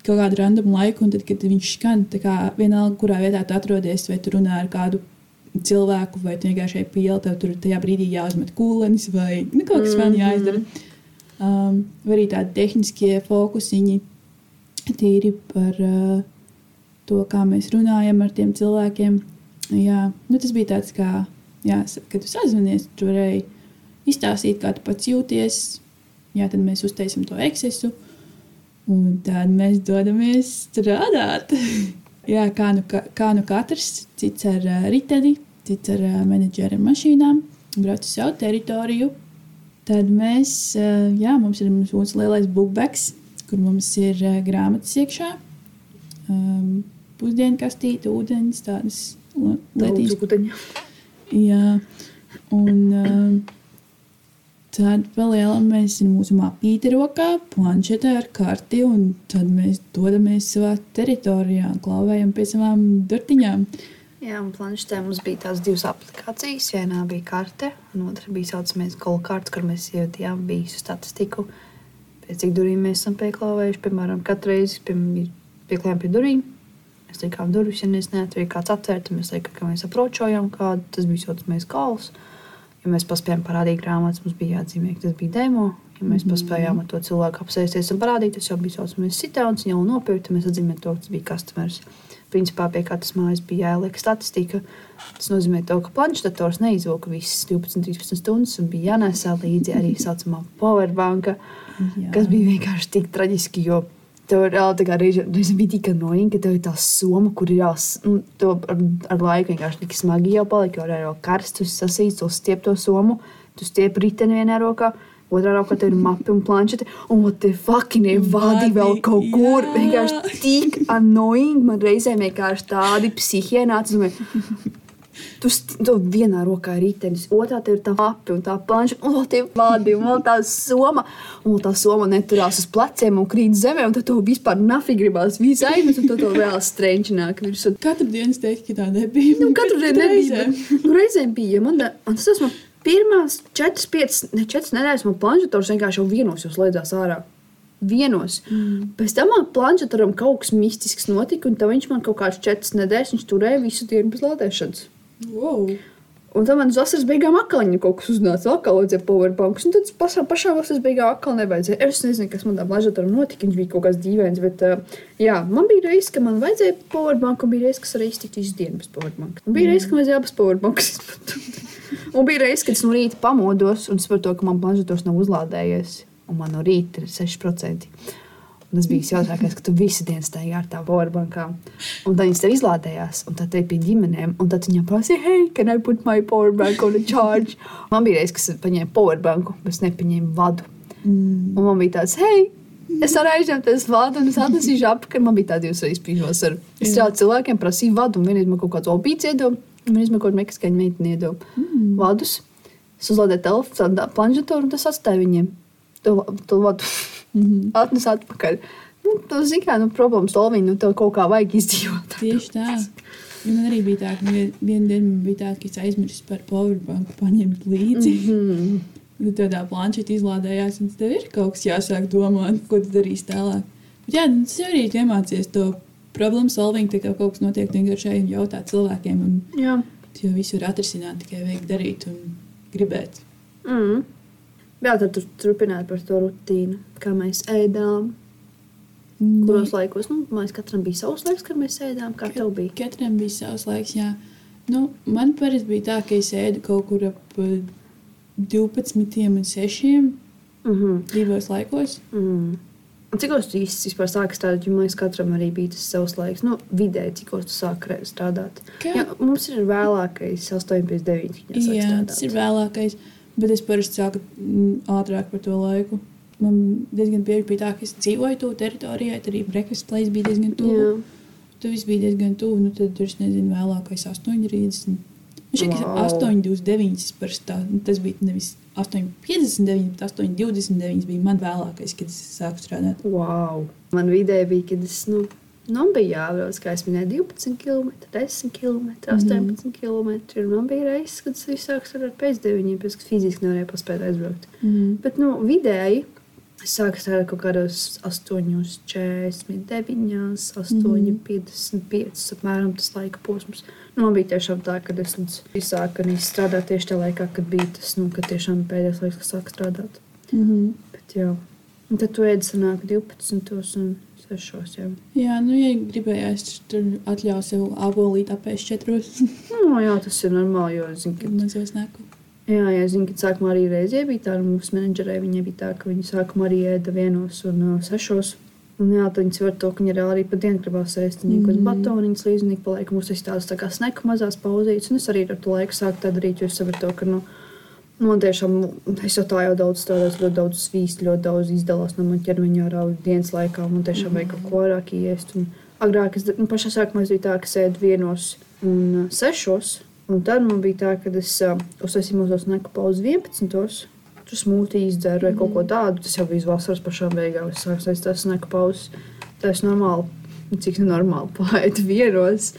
kaut kādu randomu laiku, un tad, kad viņš skan, tā kā vienalga, kurā vietā tu atrodies, vai tu runā ar kādu cilvēku, vai tu vienkārši ej pieli, tev tur tajā brīdī jāuzmet kūlenis, vai nu, kaut kas vēl jāizdara. Um, vai arī tādi tehniskie fokusiņi, tīri par uh, to, kā mēs runājam ar tiem cilvēkiem. Jā, nu, tas bija tāds, kā, jā, kad tu sazvanies, tu varēji izstāstīt, kā tu pats jūties. Jā, tad mēs uztaisām to eksesu, un tad mēs dodamies strādāt. jā, kā nu, ka, kā nu katrs, cits ar uh, riteni, cits ar uh, menedžera mašīnām, brauc uz savu teritoriju. Tad mēs, uh, jā, mums ir mūsu lielais bookbacks, kur mums ir uh, grāmatas iekšā. um, pusdienu kastīte, ūdens, tādas li- lietītes. ūdeņa. Jā, un um, tad vēl liela mēs ir mūsu mapīte rokā, planšetē ar karti, un tad mēs dodamies savā teritorijā, klauvējam pie savām durtiņām. Jā, un planšetē mums bija tās divas aplikācijas. Vienā bija karte, un otrā bija saucamais kolkārts, kur mēs ievadījām visu statistiku. Pēc cik durvīm mēs esam pieklāvējuši, piemēram, katru reizi piemēram, pieklājām pie durvīm. Mēs likām durvis, ja neatvērām kāds atvērt, mēs likām, ka mēs apročojam kādu. Tas bija saucamais kols. Ja mēs paspējām parādīt grāmatas, mums bija jāatzīmē, ka tas bija demo. Ja mēs paspējām ar to cilvēku apsēsties un parādīt, tas jau bija saucamais sitauns, jau nopirkt, tad mēs atzīmējām to, ka tas bija customers. Principā pie katras mājas bija jāieliek statistika. Tas nozīmē, to, ka planšetators neizvilka visas 12, 13 stundas un bija jānesa līdzi arī tā saucamā powerbanka, Jā. kas bija vienkārši tik traģiski. Jo Tev ir tā kā reiz, reiz bija tik annoying, ka tev ir tā soma, kur ir jās, nu, ar, ar laiku vienkārši tik smagi jau palika, jo jau karsts, tu sasīts, to stiep to somu, tu stiep riteni vienā rokā, otrā rokā tev ir mapi un planšeti, un what the fucking ir vadi vēl kaut kur, jā. vienkārši tik annoying, man reizēm vienkārši tādi psihie Tu to vienā rokā ir ritenis, otrā tev ir tā api un tā planša, un vēl tie vādi, un vēl tā soma, un tā soma neturās uz pleciem un krīt zemē, un tad to vispār nafi gribās visu aizmest, un tad to vēl strenčināk virsū. Katru dienu es teiktu, ka tā nebija. Nu, katru reizi nebija. reizēm. bet- Nu, reizēm bija. Man, da- man tas man pirmās četras, piecas, ne četras nedēļas, man planšetors vienkārši jau vienos jau slēdzās ārā. Vienos. Mm. Pēc tam man planšetoram kaut kas mistisks notika, un viņš man kaut kādas četras nedēļas turēja visu dienu bez lādēšanas. Wow. Un tad man uz vasaras beigām atkal viņa kaut kas uznāca, atkal vajadzēja powerbanks. Un tad pašā, pašā vasaras beigā atkal nevajadzēja. Es nezinu, kas man tam mažatoram notika, viņš bija kaut kas dīvains. Bet, uh, jā, man bija reizes, ka man vajadzēja powerbanku, un bija reizes, kas arī iztiktu visu dienu bez powerbanka. Un bija reizes, ka man vajadzēja abas powerbankas izmantot. un bija reizes, kad es no rīta pamodos un sapratu, ka man mažators nav uzlādējies. Un man no rīta ir 6%. Tas bija jautājums, ka tu visu dienu staigā ar tām powerbankām. Un tad viņas tev izlādējās, un tad te pie ģimenēm. Un tad viņam prasīja, hei, can I put my powerbank on a charge? Man bija reizes, kas paņēma powerbanku, bet es nepaņēmu vadu. Mm. Un man bija tāds, hei, es varu aizņemt tas vadu, un es atnesīšu apakaļ. Man bija tādi divas reizes pīžos ar es strādāju cilvēkiem, prasīju vadu, un vienreiz man kaut kāds obīts iedod, un vienreiz man kaut kāda meksikāņa meitene iedod mm. vadus. Es uzlādēju telefonu, planšetoru, un tas atstāja viņiem to, to vadu. Mm -hmm. Atnes atpakaļ. Nu, tas ir kā nu, problēmas solvīt, nu, tev kaut kā vajag izdzīvot. Tieši tā. Man arī bija tā, ka vien- vienu dienu man bija tā, ka es aizmirsu par powerbanku paņemt līdzi. Mm -hmm. Tad tādā planšetē izlādējās, un tev ir kaut kas jāsāk domāt, ko tu darīsi tālāk. Bet, jā, nu, tas arī tu iemācies to problēmu solving, tā kā kaut kas notiek vienkārši ej un jautāt cilvēkiem. Un Jā. tu jau visu var atrisināt, tikai vajag darīt un gribēt. Mm. Jā, tad tur turpināt par to rutīnu, kā mēs ēdām. Kuros laikos, nu, mēs katram bija savs laiks, kad mēs ēdām, kā tev bija. Katram bija savs laiks. Jā. Nu, man parasti bija tā, ka es ēdu kaut kur ap eh, 12 un 6 Mm -hmm. divos laikos. mm. Cik jūs īsti vispār sākat strādāt? Jo liekas, katram arī bija tas savs laiks. Nu, vidēji, cik sākat re- strādāt. Kā? Jā, mums ir vēlākais 8,9. Jā, tas ir vēlākais. Bet es parasti sāku mm, ātrāk par to laiku. Man diezgan bieži bija tā, ka es dzīvoju tuvu teritorijai, tad arī breakfast place bija diezgan tuvu. Tur viss bija diezgan tuvu. Nu, tad tur es nezinu, vēlākais 8 rītas. un- Nu, šī Wow. wow. 8,29. parasti tā. Nu, tas bija nevis 8,59, bet 8,29 bija man vēlākais, kad es sāku strādāt. Wow. Man vidēji bija, kad es, nu, nu bija jābrauc, kā es minēju, 12 km, 10 km, 18 km. Un man bija reizes, kad es sāku strādāt pēc 9, pēc tam fiziski nevarēju paspēt aizbraukt. Mm. Bet, nu, vidēji es sāku strādāt kaut kādos 8, 49, 8, 55, apmēram tas laika posms. Nu, man bija tiešām tā, ka es sāku strādāt tieši tajā laikā, kad bija tas, nu, kad pēdējais laiks, kad sāku strādāt. Mm -hmm. Bet, jā. Un tad tu ēdi sanāk 12 un 6. Jā, Jā, nu, ja gribējās, tur atļauju sev abolīt apēst četros nu, jā tas ir normāli, jo zinu, ka mazos neku. Jā, jā, zinu, ka sākumā arī reizē bija tā, un mūsu menedžerei viņa bija tā, ka viņa sākumā arī ēda vienos un uh, sešos. Un jā, tad viņas var to, ka reāli arī pa dienu gribās ēst. Viņa kaut kādas batoniņas līdzinīgi paliek. Mums tas tādas tā kā sneku mazās pauzītes. Un es arī ar to laiku sāku tā darīt, jo es sapratu, ka, nu, nu man tiešām, es jau tā jau daudz strādāju, ļoti daudz svīstu, ļoti daudz izdalos no man ķermeņa ārā dienas laikā. Man tiešām vajag kaut ko vairāk iest. Un agrāk, es, nu, pašā sākumā es biju tā, ka sēdu vienos un sešos. Un tad man bija tā, ka es uh, uztaisīju mūsu nekopā uz 11. Tur smūtīs dzeru vai kaut ko tādu. Tas jau bija vasaras pašā beigās. Es sāku taisīt tās nekopās. Tas normāli, nu, cik normāli paiet vienos.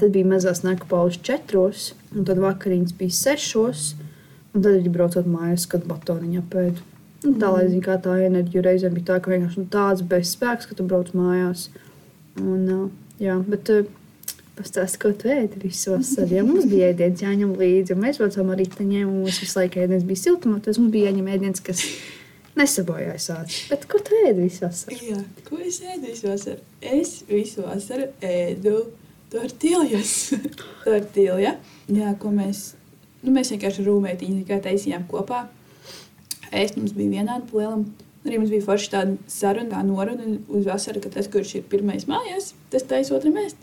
Tad bija mazās nekopās četros, un tad vakariņas bija sešos. Un tad arī braucot mājās, kad batoniņa apēdu. Nu, tā lai zinātu, kā tā enerģija reizē bija tā, ka vienkārši nu, tāds bezspēks, ka tu brauc mājās. Un, jā, bet, Pastāstiet, ko tu ēdi visu vasaru. Ja mums bija ēdiens jāņem līdzi, un mēs braucām ar riteņiem, un mums visu laiku ēdiens bija siltumā, tad mums bija jāņem ēdiens, kas nesabojājās ātri. Bet ko tu ēdi visu vasaru? Jā, ko es ēdu visu vasaru? Es visu vasaru ēdu tortiljas. Tortilja, jā, ko mēs, nu, mēs vienkārši rūmētiņi tikai taisījām kopā. Ēst mums bija vienādi plielam. Arī mums bija forši tāda saruna, noruna uz vasaru, ka tas, kurš ir pirmais mājās, tas taisa otram ēst.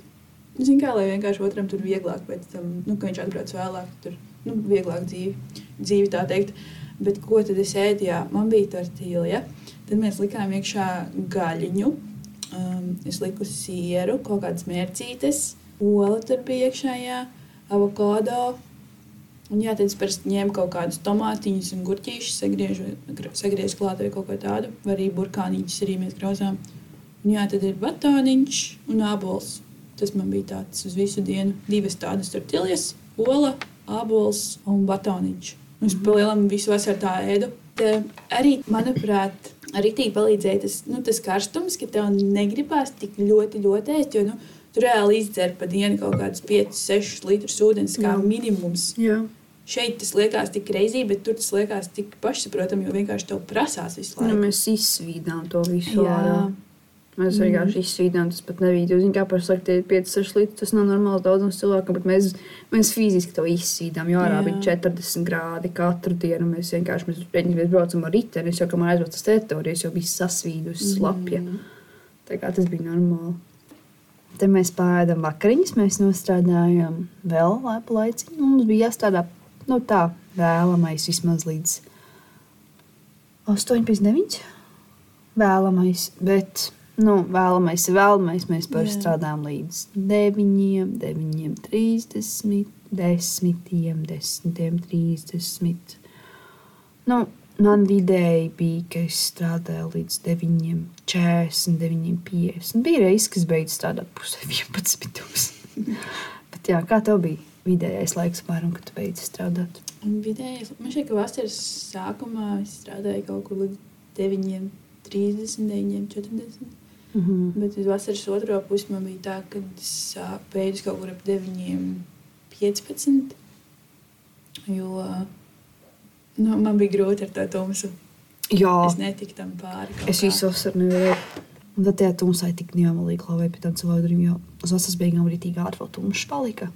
Zinu, kā lai vienkārši otram tur vieglāk, pēc tam, nu, ka viņš atbrauc vēlāk, tur nu, vieglāk dzīve, dzīve tā teikt. Bet ko tad es ēdu? Jā, man bija tortīlija. Tad mēs likām iekšā gaļiņu, um, es liku sieru, kaut kādas mērcītes, ola tur bija iekšā, jā, avokado. Un jā, tad es parasti ņēmu kaut kādus tomātiņus un gurķīšus, sagriežu, sagriežu klāt vai kaut ko tādu, vai arī burkāniņus arī mēs grauzām. Un jā, tad ir batoniņš un ābols. Tas man bija tāds uz visu dienu. Divas tādas tortillas, ola, abols un batoniņš. Un es palielam visu vasaru tā ēdu. Te arī, manuprāt, arī tīk palīdzēja tas, nu, tas karstums, ka tev negribās tik ļoti, ļoti ēst. Jo, nu, tu reāli izdzer pa dienu kaut kādus 5, 6 litrus ūdens kā Jā. minimums. Jā. Šeit tas liekas tik reizī, bet tur tas liekas tik pašsaprotami, jo vienkārši tev prasās visu Nu, laiku. mēs izsvīdām to visu. Jā. ārā. Mēs vienkārši izsvīdām, tas pat nebija. Jūs zināt, kā par saktu, tie 5, 6 litri. Tas nav normāls daudzums cilvēkam, bet mēs, mēs fiziski to izsvīdām. Jo ārā bija 40 grādi katru dienu. Mēs vienkārši mēs, mēs braucam ar riteni. Jau kamēr aizbraucu uz teritoriju, es jau biju sasvīdusi slapja. Tā kā tas bija normāli. Te mēs pārādām vakariņas, mēs nostrādājām vēl lēpu laiciņu. un Mums bija jāstrādā nu, tā vēlamais vismaz līdz 8,59. Vēlamais, bet nu, vēlamais vēlamais. Mēs strādājam līdz 9, 9, 30, 10, 10, 30. Nu, man vidēji bija, ka es strādāju līdz 9, 40, 9, 50. Bija reizes, kas beidz strādāt pusē 11. Bet jā, kā tev bija vidējais laiks, apmēram, kad tu beidzi strādāt? Un vidēji, man šķiet, ka vasaras sākumā es strādāju kaut kur līdz 9, 30, 9, 40. Mm -hmm. Bet uz vasaras otro pusi man bija tā, ka es beidzu kaut kur ap 9, 15. Jo nu, man bija grūti ar to tumsu. Jā, Es netiku tam pāri. es visu vasaru nevarēju. Un tad tajā tumsā tik neamalīgi klauvēja pie tām cilvēkiem, jo uz vasaras beigām ātri vēl tumšs palika.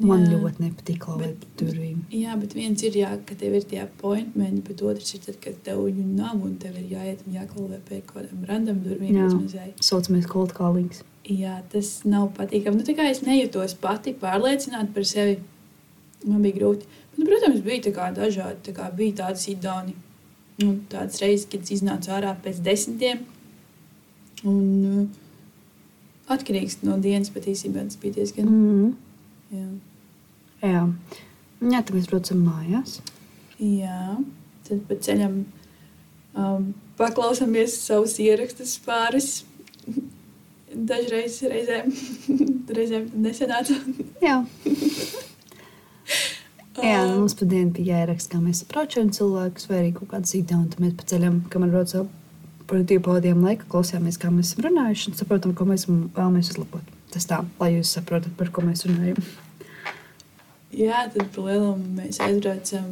Man Jā. ļoti nepatīk klauvēt durvīm. Jā, bet viens ir, jā, ka tev ir tie appointmenti, bet otrs ir, tad, kad tev viņu nav un tev ir jāiet un jākalvē pie kaut kādām random durvīm. Jā. bezmazai. Saucamies cold calling. Jā, tas nav patīkami. Nu, tā kā es nejūtos pati pārliecināta par sevi, man bija grūti. Nu, protams, bija tā dažādi. Tā kā bija tādas idoni, nu, tādas reizes, kad es iznācu ārā pēc desmitiem. Un, uh, atkarīgs no dienas, īstenībā tas bija diezgan. Mm. Jā, Jā. Jā, tad mēs braucam mājās. jā. tad pa ceļam um, paklausāmies savus ierakstus pāris. Dažreiz reizēm, reizēm nesenāca. Jā. Jā, mums pa dienu bija jāieraksta, kā mēs saprotam cilvēkus, vai arī kaut kādas idejas, un mēs pa ceļam, kamēr braucam par divu pavadījumu laiku, klausījāmies, kā mēs esam runājuši, un saprotam, ko mēs vēlamies uzlabot. Tas tā, lai jūs saprotat, par ko mēs runājam. Jā, tad palielam mēs aizbraucam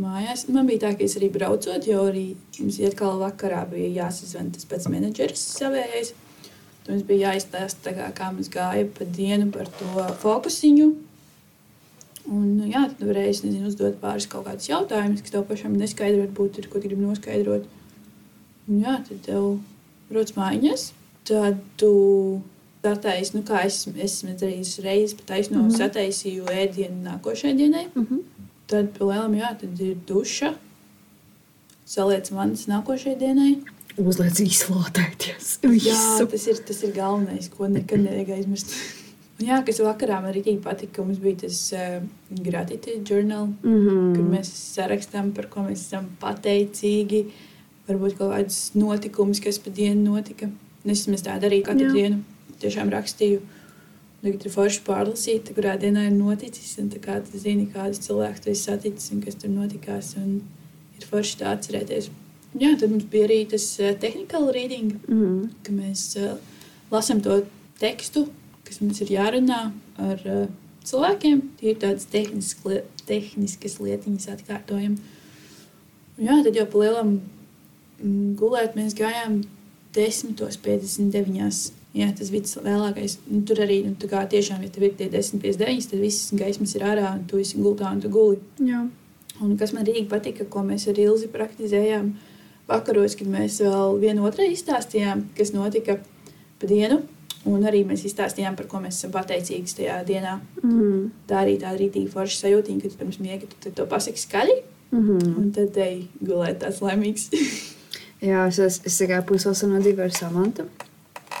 mājās. Man bija tā, ka es arī braucot, jo arī mums atkal vakarā bija jāsazvan tas pats menedžeris savējais. Mums bija jāizstāsta, tā kā, kā mums gāja pa dienu par to fokusiņu. Un, nu, jā, tad varēja es nezinu, uzdot pāris kaut kādus jautājumus, kas tev pašam neskaidri varbūt ir, ko tu gribi noskaidrot. Un, jā, tad tev rodas mājiņas. Tad tu sataisi, nu kā es esmu darījis reizes, pat taisno mm. -hmm. sataisīju ēdienu nākošajai dienai. Mm -hmm. Tad, palielam, jā, tad ir duša. Saliec manas nākošajai dienai. uzliec izlādēties. Jā, tas ir, tas ir galvenais, ko nekad nevajag aizmirst. Un Jā, kas vakarā man arī patika, ka mums bija tas uh, gratitude journal, mm. -hmm. kur mēs sarakstām, par ko mēs esam pateicīgi. Varbūt kaut kādas notikumus, kas pa dienu notika. Un Es mēs tā darīju katru Jā. Dienu. Tiešām rakstīju. Tagad ir forši pārlasīt, kurā dienā ir noticis. Kā tu zini, kādus cilvēkus tu esi saticis un kas tur notikās. Un ir forši tā atcerēties. Jā, tad mums bija arī tas uh, technical reading Mhm. ka mēs uh, lasām to tekstu, kas mums ir jārunā ar uh, cilvēkiem. Tie ir tādas tehniskas, li tehniskas lietiņas, atkārtojam. Jā, tad jau pa lielam mm, gulēt mēs gājām 10.59. Jā, tas bija tas lielākais. Nu, tur arī nu, kā tiešām, ja tev ir tie 10.59, tad visas gaismas ir ārā un tu esi gultā un tu guli. Jā. Un kas man arī patika, ko mēs ar Ilzi praktizējām vakaros, kad mēs vēl vienu otrai izstāstījām, kas notika pa dienu. Un arī mēs izstāstījām, par ko mēs esam pateicīgi tajā dienā. Mhm. Tā arī tāda rītīga forša sajūta, kad pirms miega tu to pasaki skaļi, Mhm. un tad ej gulēt tāds laimīgs. Jā, es, es, es tikai pusosu no dzīvēm ar Samantu.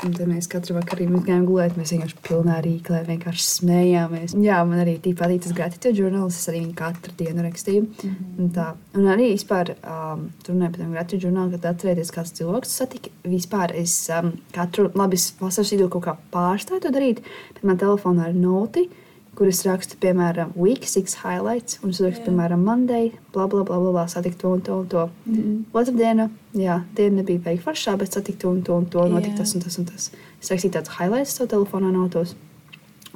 Un tad mēs katru vakaru gājām gulēt. Mēs vienkārši pilnā rīklē vienkārši smējāmies. Jā, man arī tīk patīk tas gratitude žurnāls. Es arī viņu katru dienu rakstīju. Mm -hmm. un, tā. un arī vispār um, tur runāju par gratitude žurnāliem, kad atcerieties, kāds cilvēks satika. Vispār es um, katru, labi, vasaras vidū kaut kā pārstāju to darīt, bet man telefonā ir noti, kur es rakstu, piemēram, week six highlights, un es rakstu, Jā. piemēram, Monday, bla, bla, bla, bla, bla satikt to un to un to. Mm -hmm. Otra diena, jā, diena nebija beigta foršā, bet satikta to un to un to. Notika Jā. tas un tas un tas. Es rakstīju tādus highlights savā telefonā notos.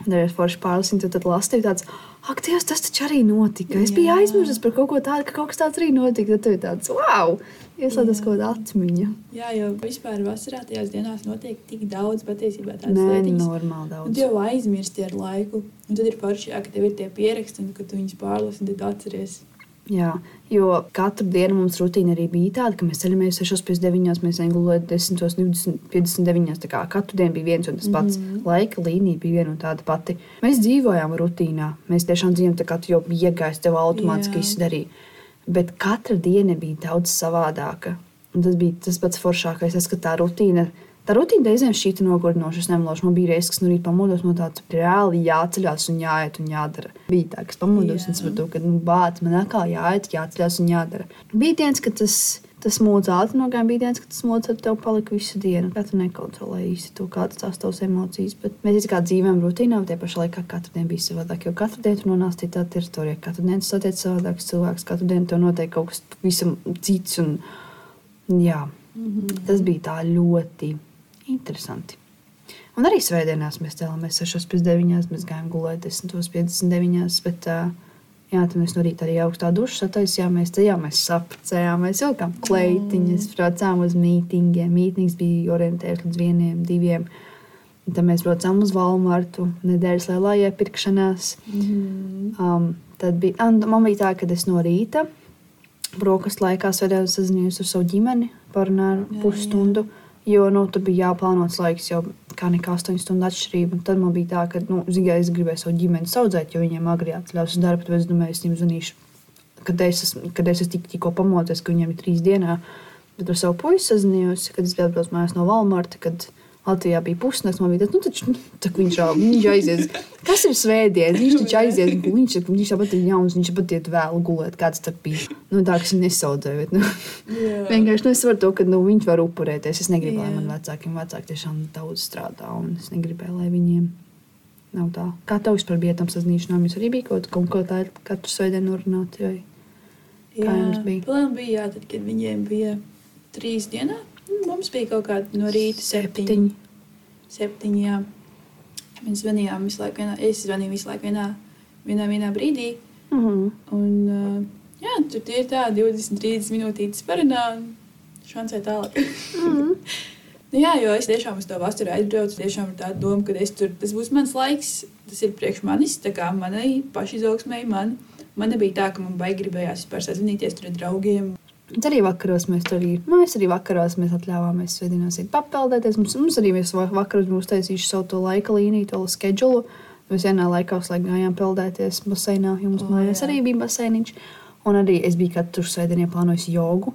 Un arī forši pārlasīju, tad, tad lasīju tāds, ak, Dievs, tas taču arī notika. Es biju aizmirsis par kaut ko tādu, ka kaut kas tāds arī notika. Tad tu ir tāds, wow, ieslēdzas kaut kāda atmiņa. Jā, jo vispār vasarā tajās dienās notiek tik daudz patiesībā tādas lietas. Nenormāli Un daudz. tu jau aizmirsti ar laiku. Un tad ir forši, jā, ka tev ir tie pieraksti, un ka tu viņus pārlasi, un tad atceries. Jā, jo katru dienu mums rutīna arī bija tāda, ka mēs ceļamies 6,9, mēs gulējām 10, 20, 59. Tā kā katru dienu bija viens un tas pats. Mm -hmm. Laika līnija bija viena un tāda pati. Mēs dzīvojām rutīnā. Mēs tiešām dzīvojām tā, kā tu jau biji iegājis, tev automātiski izdarīja. Bet katra diena bija daudz savādāka. Un tas bija tas pats foršākais, tas, ka tā rutīna. Tā rutīna reizēm šķita nogurdinoša. Es nemanāšu, man bija reizes, kas no rīta pamodos no tādas reāli jāceļās un jāiet un jādara. Bija tā, kas pamodos Jā. un sapratu, ka nu, bācis man atkal jāiet, jāceļās un jādara. Bija dienas, kad tas, tas mūžs ātri nogāja, bija dienas, kad tas mūžs ar tevi palika visu dienu. Kā tu nekontrolēji īsti to, kādas tās tavas emocijas. Bet mēs kā dzīvojam rutīnā, bet tie pašā laikā katru dienu bija savādāk. Jo katru dienu tu nonāc citā teritorijā, katru dienu tu satiec savādākus cilvēkus, katru dienu tev notiek kaut kas visam cits. Un, jā, Mm -hmm. tas bija tā ļoti interesanti. Un arī svētdienās mēs cēlāmies 6,9. Mēs gājām gulēt 10,59. Bet, uh, jā, tad mēs no rīta arī augstā dušā sataisījāmies, ceļāmies, sapcējāmies, vilkām kleitiņas, braucām uz mītingiem. Mītings bija orientēts līdz vieniem, diviem. Un tad mēs braucām uz Valmartu, nedēļas lielā iepirkšanās. Mm. Um, tad bija, un man bija tā, ka es no rīta brokastu laikā sēdēju sazinājos ar savu ģimeni, parunāju Jā, pusstundu. Jo nu, tur bija jāplānots laiks, jau kā nekā 8 stundu atšķirība. Tad man bija tā, ka nu, ziņā, es gribēju savu ģimeni audzēt, jo viņiem agri atļaus darbu. Tad es domāju, es viņiem zvanīšu, kad es esmu, kad es esmu tik, tikko pamodies, ka viņiem ir trīs dienā. Bet ar savu puisi sazinājos, kad es atbraucu mājās no Valmarta. Kad Latvijā bija pusnakts, man bija tāds, nu, taču, nu, tā, ka viņš, jau, viņš aizies. Kas ir svētdienas? Viņš taču aizies, viņš, viņš tāpat ir jauns, viņš pat iet vēl gulēt, kāds tur bija. Nu, tā, kas viņa nesaudzēja. Bet, nu, Jā. vienkārši nu, es varu to, ka nu, viņi var upurēties. Es negribu, lai Jā. man vecākiem vecāki tiešām daudz strādā, un es negribēju, lai viņiem nav tā. Kā tev vispār bija tam sazinīšanām? Jūs arī bija kaut kaut ko tādu katru svētdienu norunāt? Vai? Kā jums bija? Plāns bija, jā, tad, kad viņiem bija trīs dienā. Mums bija kaut kāda no rīta septiņi. Septiņi. Jā. Mēs zvanījām visu laiku, vienā, es zvanīju visu laiku vienā, vienā, vienā brīdī. Mhm. Un, uh, jā, tur tie ir tā 20, 30 minūtītes parunā un šansē tālāk. Mhm. Nu jā, jo es tiešām uz to vasaru aizbraucu. Tiešām ar tādu domu, ka tur, tas būs mans laiks, tas ir priekš manis, tā kā manai pašizaugsmēji. Man, man nebija tā, ka man baigi gribējās vispār sazināties ar draugiem. Bet arī vakaros mēs tur arī, nu, mēs arī vakaros mēs atļāvāmies svētdienās iet papeldēties. Mums, mums arī mēs va- vakaros būs taisījuši savu to laika līniju, to schedulu. Mēs vienā laikā uz laiku gājām peldēties baseinā, jo mums O, mājās jā. arī bija baseiniņš. Un arī es biju katru svētdienu plānojis jogu.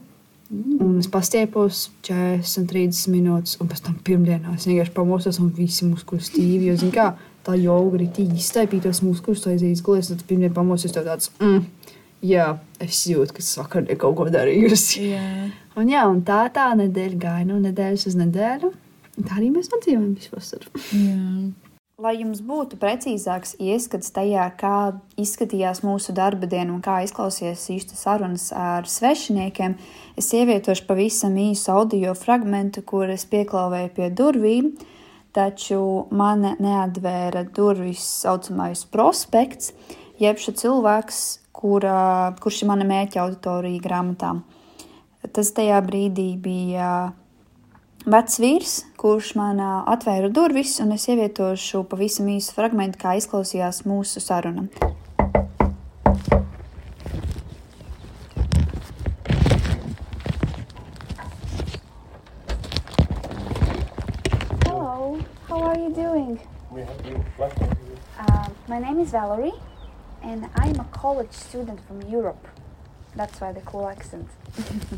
Mm. Un es pastiepos 40, 30 minūtes, un pēc tam pirmdienā es vienkārši pamosos un visi muskuļi stīvi. Jo, zin, kā, tā arī tīri iztaipītos muskuļus, lai aizies gulēs, tad pirmdien pamosos tev tāds. Mm, jā, es jūtu, ka es vakar kaut ko darījusi. Jā. Un, jā, un tā tā nedēļa gāja no nedēļas uz nedēļu. Tā arī mēs nodzīvojam visu vasaru. Jā. Lai jums būtu precīzāks ieskats tajā, kā izskatījās mūsu darba diena un kā izklausījās īsta sarunas ar svešiniekiem, es ievietošu pavisam īsu audio fragment, kur es pieklāvēju pie durvīm, taču man neatvēra durvis saucamais prospekts, jeb šis cilvēks, kura, kurš ir mana mērķa auditorija grāmatā. Tas tajā brīdī bija vecs vīrs, kurš man atvēra durvis, un es ievietošu pavisam īsu fragment, kā izklausījās mūsu saruna. Hello, how are you doing? We have been. Uh, my name is Valerie, and I'm a college student from Europe. That's why the cool accent.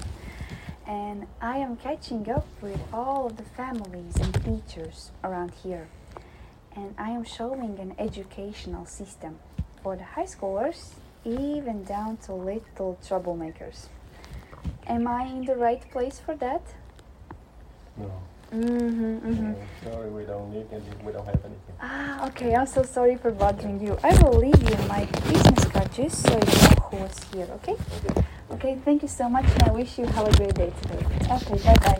and I am catching up with all of the families and teachers around here. And I am showing an educational system for the high schoolers, even down to little troublemakers. Am I in the right place for that? No. Mm-hmm, mm-hmm. Uh, sorry, we don't need anything. We don't have anything. Ah, okay. I'm so sorry for bothering you. I will leave you my business card just so you know who is here. Okay? Okay. Thank you so much, and I wish you have a great day today. Okay. Bye bye.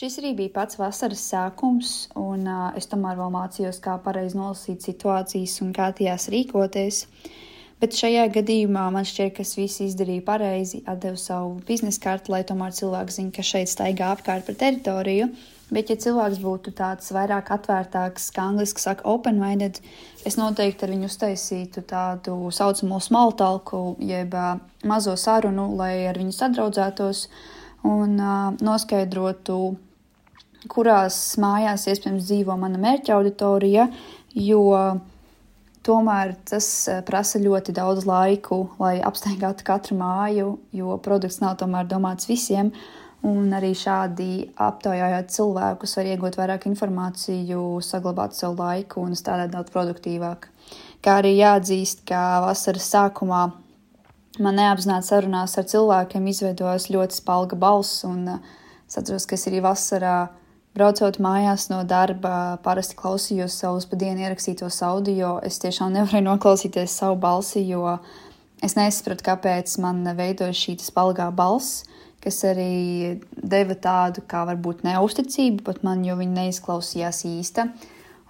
Šis arī bija pats vasaras sākums, un uh, es tomēr vēl mācījos, kā pareizi nolasīt situācijas un kā tajās rīkoties. Bet šajā gadījumā man šķiet, ka es visu izdarīju pareizi, atdevu savu biznesa karti, lai tomēr cilvēks zinātu, ka šeit staigā apkārt pa teritoriju. Bet, ja cilvēks būtu tāds vairāk atvērtāks, kā angļuiski saka, open-minded, es noteikti ar viņu uztaisītu tādu saucamo smaltalku, jeb uh, mazo sarunu, lai ar viņu sadraudzētos un uh, noskaidrotu, kurās mājās iespējams dzīvo mana mērķa auditorija, jo tomēr tas eh, prasa ļoti daudz laiku, lai apsteigātu katru māju, jo produkts nav tomēr domāts visiem. Un arī šādi aptaujājot cilvēkus, var iegūt vairāk informāciju, saglabāt savu laiku un strādāt daudz produktīvāk. Kā arī jāatzīst, ka vasaras sākumā man neapzināti sarunās ar cilvēkiem izveidojas ļoti spalga balss, un eh, es atceros, ka es arī vasarā Braucot mājās no darba, parasti klausījos savus pa dienu ierakstītos audio. Es tiešām nevarēju noklausīties savu balsi, jo es nesapratu, kāpēc man veidojas šī spalgā balss, kas arī deva tādu kā varbūt neusticību pat man, jo viņa neizklausījās īsta.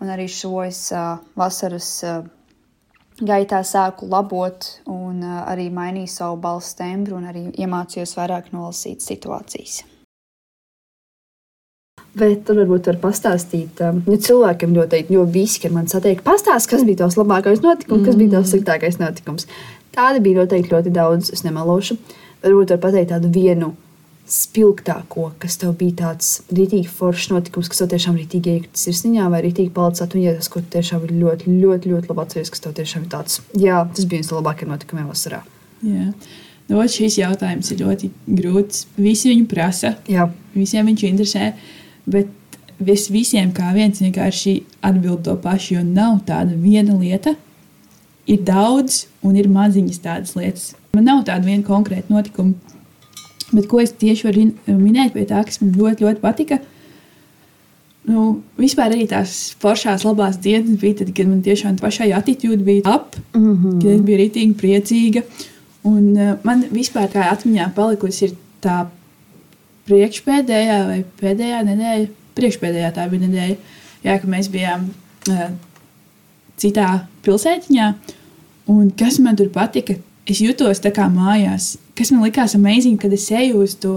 Un arī šo es uh, vasaras uh, gaitā sāku labot un uh, arī mainīju savu balss tembru un arī iemācījos vairāk nolasīt situācijas. Bet tur varbūt var pastāstīt, um, ja cilvēkiem noteikti, jo visi, kad man satiek, pastāst, kas bija tavs labākais notikums, kas bija tavs sliktākais notikums. Tādi bija noteikti ļoti daudz, es nemelošu. Varbūt var pateikt tādu vienu spilgtāko, kas tev bija tāds rītīgi foršs notikums, kas tev tiešām rītīgi iekritis sirsniņā, vai rītīgi palicis atmiņā, tas, tu tiešām ir ļoti, ļoti, ļoti labi atceries, kas tev tiešām ir tāds, jā, tas bija viens no labākajiem notikumiem vasarā. Jā. Nu, šis jautājums ir ļoti grūts. Visi viņu prasa, Jā, visiem viņš interesē, bet vis visiem kā viens vienkārši atbild to pašu, jo nav tāda viena lieta. Ir daudz un ir maziņas tādas lietas. Man nav tāda viena konkrēta notikuma, bet ko es tieši varu in- minēt pie tā, kas man ļoti, ļoti patika. Nu, vispār arī tās foršās, labās dienas bija tad, kad man tiešām tā pašai attitūda bija ap, mm -hmm. kad es biju rītīgi priecīga. Un uh, man vispār tā atmiņā palikusi ir tā priekšpēdējā vai pēdējā nedēļa, priekšpēdējā tā bija nedēļa, jā, ka mēs bijām uh, citā pilsētiņā. Un kas man tur patika, es jutos tā kā mājās. Kas man likās amazing, kad es eju uz to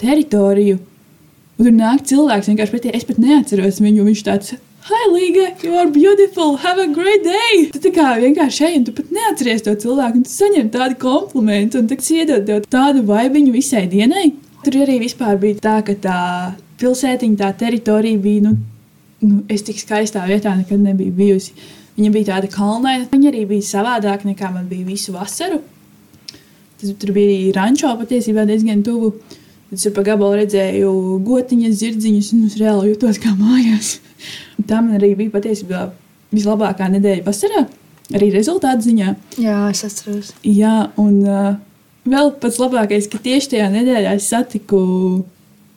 teritoriju, un tur nāk cilvēks vienkārši pretī. Es pat neatceros viņu, viņš tāds. Hi, Līga, you are beautiful, have a great day! Tu tā kā vienkārši ej, un tu pat neatceries to cilvēku, un tu saņem tādu komplimentu, un tas iedod tev tādu vaibiņu visai dienai. Tur arī vispār bija tā, ka tā pilsētiņa, tā teritorija bija, nu, nu es tik skaistā vietā nekad nebiju bijusi. Viņa bija tāda kalnaina, viņa arī bija savādāka nekā man bija visu vasaru. Tas tur bija arī rančo patiesībā diezgan tuvu. Tad es pa gabalu redzēju gotiņas, zirdziņus, un es reāli jutos kā mājās. Tā man arī bija patiesībā vislabākā nedēļa vasarā, arī rezultātu ziņā. Jā, es atceros. Jā, un uh, vēl pats labākais, ka tieši tajā nedēļā es satiku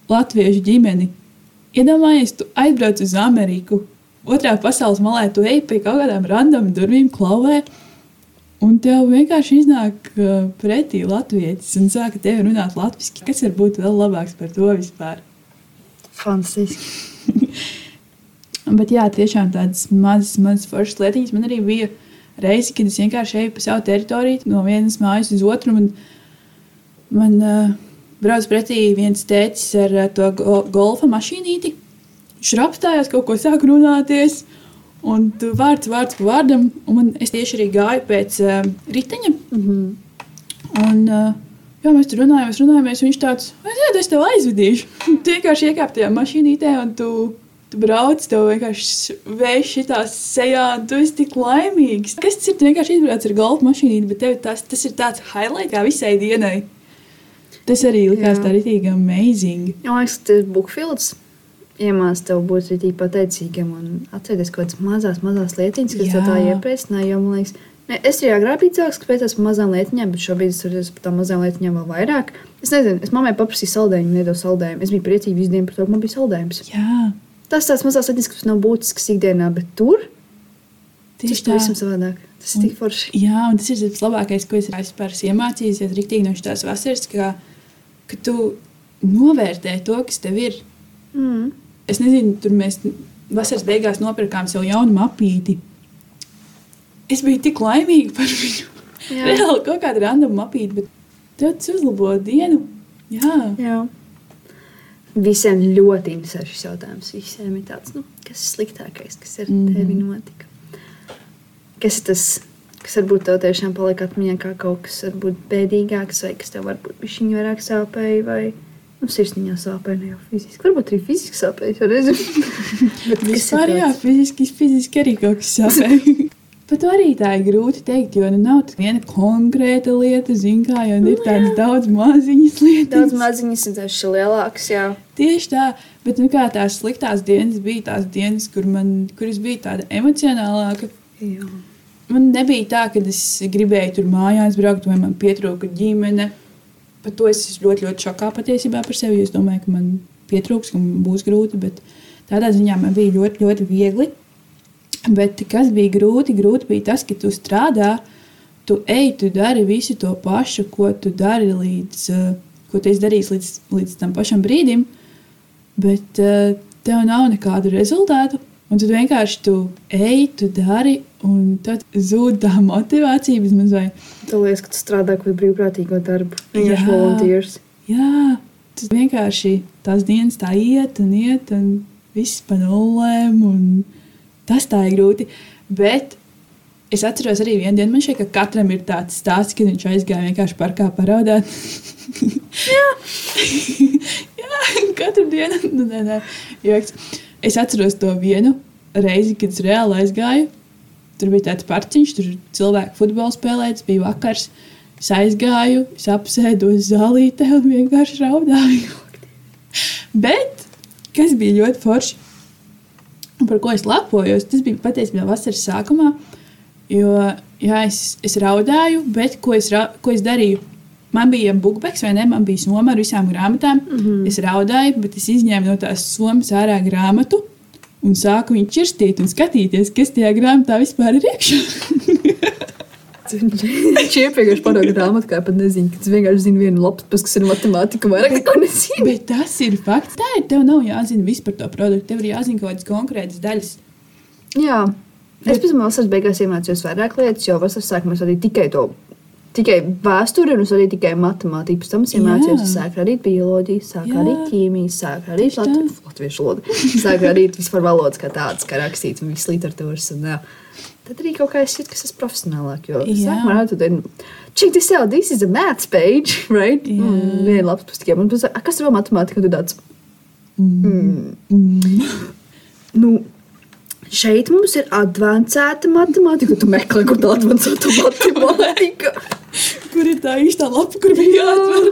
latviešu ģimeni. Iedomājies, tu aizbrauc uz Ameriku, otrā pasaules malā, tu ej pie kaut kādām random durvīm, klauvē, un tev vienkārši iznāk uh, pretī latvietis un sāka tevi runāt latviešu. Kas var būt vēl labāks par to vispār? Fantastiski. Bet jā, tiešām tādas mazas, mazas foršas lietiņas. Man arī bija reize, kad es vienkārši eju pa savu teritoriju, no vienas mājas uz otru. Man, man uh, brauc pretī viens tēcis ar uh, to go golfa mašīnīti. Viņš apstājās, kaut ko sāk runāties. Un tu vārds, vārds pa vārdam, un man, es tieši arī gāju pēc uh, riteņa. Mm -hmm. Un, uh, jā, mēs tur runājām, runājāmies. Viņš tāds - aiziet, es tev aizvedīšu. Tu vienkārši iekāp tajā mašīnītē, un tu, tu brauc, tev vienkārši vējš šitās sejā, un tu esi tik laimīgs. Kas tas ir? Tu vienkārši izbrauc ar golfa mašīnīti, bet tev tas, tas ir tāds highlight kā visai dienai. Tas arī likās Jā. tā rītīgi amazing. Man liekas, tas ir Bookfields. Iemācīt tev būt arī pateicīgam un atcerēties kaut kādas mazas, mazas lietiņas, kas tev tā iepriecināja. Jo, man liekas, ne, es arī agrāk biju cilvēks, kas pēc tam mazām lietiņām, bet šobrīd es esmu par tām mazām lietiņām vēl vairāk. Es nezinu, es mammai paprasīju saldējumu, nedod saldējumu. Es biju priecīga visu dienu par to, ka man bija saldējums. Jā, Tas tāds mazs lietiņas, kas nav būtisks ikdienā, bet tur tas tieši ir tā. pavisam savādāk. Tas ir tik forši. Jā, un tas ir tas labākais, ko es esmu iemācījies. Ir rīktīgi no šīs vasaras, ka, ka tu novērtē to, kas tev ir. Mm. Es nezinu, tur mēs vasaras beigās nopirkām sev jaunu mapīti. Es biju tik laimīga par viņu. Jā. Reāli kaut kāda random mapīte, bet tev tas uzlabo dienu. Jā, Jā. Visiem ļoti interesē šis jautājums. Visiem ir tāds, nu, kas ir sliktākais, kas ar mm tevi notika. Kas ir tas, kas varbūt tev tiešām palika atmiņā kā kaut kas varbūt bēdīgāks, vai kas tev varbūt viņa vairāk sāpēja, vai nu, sirsniņā sāpēja, ne jau fiziski. Varbūt arī fiziski sāpēja, jau nezinu. Bet vispār jā, fiziski, fiziski arī kaut kas sāpēja. Bet arī tā ir grūti pateikt, jo nu, nav viena konkrēta lieta, zin kā, jo ir tādas daudz maziņas lietas. Daudz maziņas un tas ir lielāks, jā. Tieši tā, bet nu, tās sliktās dienas bija tās dienas, kur, man, kur es biju tāda emocionālāka. jā. Man nebija tā, ka es gribēju tur mājās braukt, vai man pietrūka ģimene. Par to es ļoti, ļoti šokā patiesībā par sevi. Es domāju, ka man pietrūks, ka man būs grūti, bet tādā ziņā man bija ļoti, ļoti viegli. Bet kas bija grūti? Grūti bija tas, ka tu strādā, tu ej, tu dari visu to pašu, ko tu dari līdz, eh, ko tu esi darījis līdz, līdz tam pašam brīdim, bet eh, tev nav nekādu rezultātu. Un tad vienkārši tu ej, tu dari, un tad zūd tā motivācija vismaz vai Tu liekas, ka tu strādā kaut kādā brīvprātīgo darbu. Jā. Vienkārši volunteers. Jā, tas vienkārši tās dienas tā iet un iet, un viss pa nulēm. un Tas tā ir grūti. Bet es atceros arī vienu dienu, man šķiet, ka katram ir tāds stāsts, kad viņš aizgāja vienkārši parkā paraudāt. Jā, katru dienu. Nu, nē, nē, joks. Es atceros to vienu reizi, kad es reāli aizgāju. Tur bija tāds parciņš, tur cilvēki futbolu spēlēja, bija vakars. Es aizgāju, es apsēdos zālītē un vienkārši raudāju. Bet, kas bija ļoti forši, un par ko es lepojos, tas bija patiesībā vasaras sākumā. Jo jā, es, es raudāju, bet ko es, ra ko es darīju? Man bija buļbuļsaktas, vai ne? Man bija soma ar visām grāmatām. Mm -hmm. Es raudāju, bet es izņēmu no tās somas ārā grāmatu un sāku viņu čirstīt un skatīties, kas tajā grāmatā vispār ir iekšā. Viņš iepriekš parādīja grāmatu, kā pat nezinu, ka es vienkārši zinu vienu lapu, kas ir matemātika, vairāk neko nezinu. bet tas ir fakts. Tā ir. Tev nav jāzina viss par to produktu. Tev ir jāzina kaut kādas konkrētas daļas. Jā, es pēc tam vasaras beigās iemācījos vairāk lietas, jo vasaras sākumā es vadīju tikai to. Tikai vēsture, un arī tikai matemātiku. Pēc tam es iemācījos, es sāku radīt bioloģiju, sāku arī ķīmiju, sāku arī Tieši tā. latvi, latviešu valodu. Sāku arī vispār valodas kā tādas, kā rakstīts, un visas literatūras. Un, jā. tad arī kaut kā es jūtu, ka es esmu profesionālāk. Jo sākumā tur ir. Check this out, this is a maths page, right? Jā. Un Viena pēc tam, kas ir vēl matemātika? Tu tāds, mm. Mm. Nu, šeit mums ir avansēta matemātika. Tu meklē, kur tā avansēta matemātika. Kur ir tā īstā lapa, kur bija jāatver.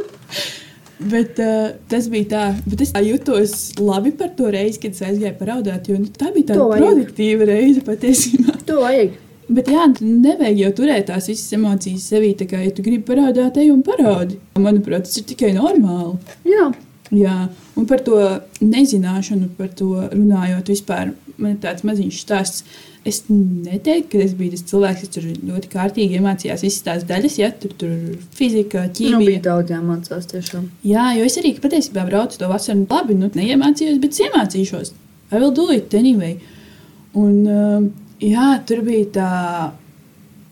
Bet uh, tas bija tā, bet es jutos labi par to reizi, kad es aizgāju paraudāt, jo nu, tā bija tāda produktīva reize patiesībā. To vajag. Bet jā, tu nevajag jau turēt tās visas emocijas sevī. Tā kā, ja tu gribi parādīt, ej un parādi. Manuprāt, tas ir tikai normāli. Jā. Jā, un par to nezināšanu, par to runājot, vispār man ir tāds maziņš stāsts. Es neteiktu, ka es biju tas cilvēks, kas tur ļoti kārtīgi iemācījās visas tās daļas, ja tur tur fizika, Nu, ķīmija. bija daudz jāmācās tiešām. Jā, jo es arī patiesībā braucu to vasaru labi, nu, neiemācījos, bet iemācīšos. I will do it anyway. Un, um, jā, tur bija tā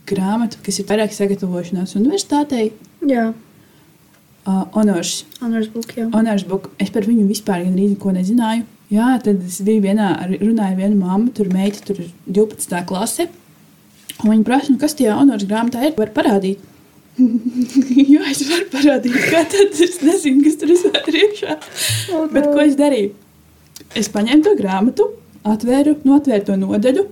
grāmata, kas ir vairāk sagatavošanās universitātei. Jā. Uh, honors, Honors book, jā. honors book. Es par viņu vispār gandrīz neko nezināju. Jā, tad es biju vienā, runāju ar vienu mammu, tur meita, tur 12. klase. Viņa prasa, nu, kas tajā honors grāmatā ir, var parādīt. Jā, es varu parādīt, kā tad es nezinu, kas tur ir iekšā. Bet ko es darīju? Es paņēmu to grāmatu, atvēru, atvēru to nodaļu.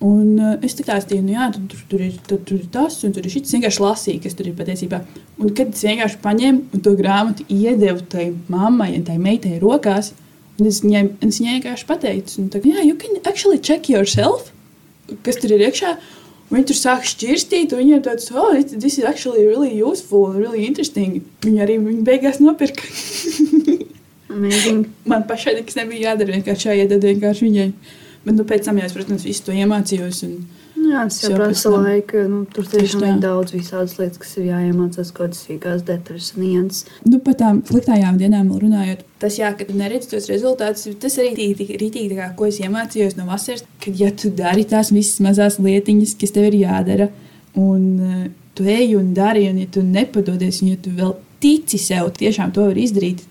Un uh, es tā stāstīju, nu, jā, tur, tur, ir, tur, tur ir tas, un tur ir šis. Vienkārši lasīju, kas tur ir patiesībā. Un kad es vienkārši paņēmu to grāmatu iedevu tai mammai un tai meitai rokās, un es viņai, es viņai vienkārši pateicu, tā, jā, you can actually check yourself, kas tur ir iekšā. Viņi tur sāk šķirstīt, un viņiem tāds, oh, this is actually really useful, really interesting. Viņi arī viņi beigās nopirka. Amazing. Man pašai nekas nebija jādara, vienkārši jāiedod vienkārši viņai. Bet, nu, pēc tam, jā, es, protams, visu to iemācījos. Un, Jā, tas jau prasa laiku. Nu, tur tiešām ir daudz visādas lietas, kas ir jāiemācās, kaut kādas sīkās detaļas un nianses. nu, par tām sliktajām dienām runājot, tas, jā, ka tu neredzi tos rezultātus, tas arī ir rītīgi, kā, ko es iemācījos no vasaras. Kad, ja tu dari tās visas mazās lietiņas, kas tev ir jādara, un uh, tu ej un dari, un ja tu nepadodies, un ja tu vēl tici sev, tiešām to var izdarīt.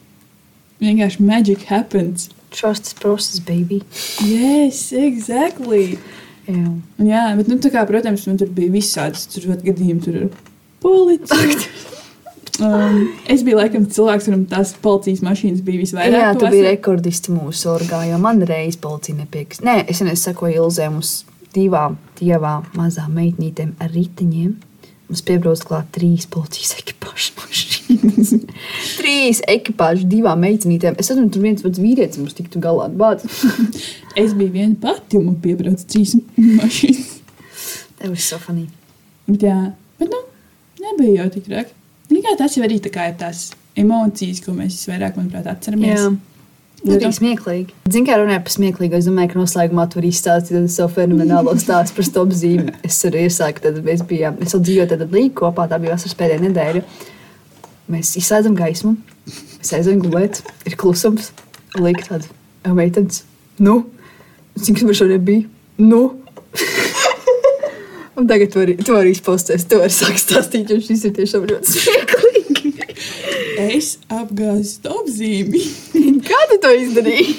Vienkārši magic happens. Trust the process, baby. Yes, exactly. Jā. Jā, bet, nu, kā, protams, man tur bija visādas tur vat gadījumi. Tur policija. Um, es biju laikam cilvēks, kuram tās policijas mašīnas bija visvairāk. Jā, tu biji rekordists mūsu orgā, jo man reiz policija nepiekrist. Nē, es nezinu, sakoju Ilzē mums divām dievām mazām meitnītēm ar riteņiem. Mums piebrauc klāt trīs policijas ekipāžu mašīnas. trīs ekipāžu divām meitnītēm. Es saprotu, tur viens pats vīrietis mums tiktu galā ar bāzi. Es biju viena pati, un man piebrauca trīs mašīnas. Tev ir sofanī. Bet, jā, bet, nu, nebija jau tik traki. Tikai tas jau arī tā kā ir tās emocijas, ko mēs visvairāk, manuprāt, atceramies. Jā. Tas bija smieklīgi. Zinu, kā runāja par smieklīgu. Es domāju, ka noslēgumā tur izstāstīt savu fenomenālo stāstu par stop zīmi. Es arī iesāku, tad mēs bijām, mēs vēl dzīvojām tādā līnijā kopā, tā bija vasaras pēdējā nedēļa. Mēs izslēdzam gaismu, mēs aizējām gulēt, ir klusums, tāda, jau meitenes, nu, cik man šodien bija, nu. Un tagad tu arī, tu arī izpausties, tu arī sāki stāstīt, jo šis ir tiešām ļoti smieklīgi. Es apgāzu stopzīmi. Kā tu to izdarīji?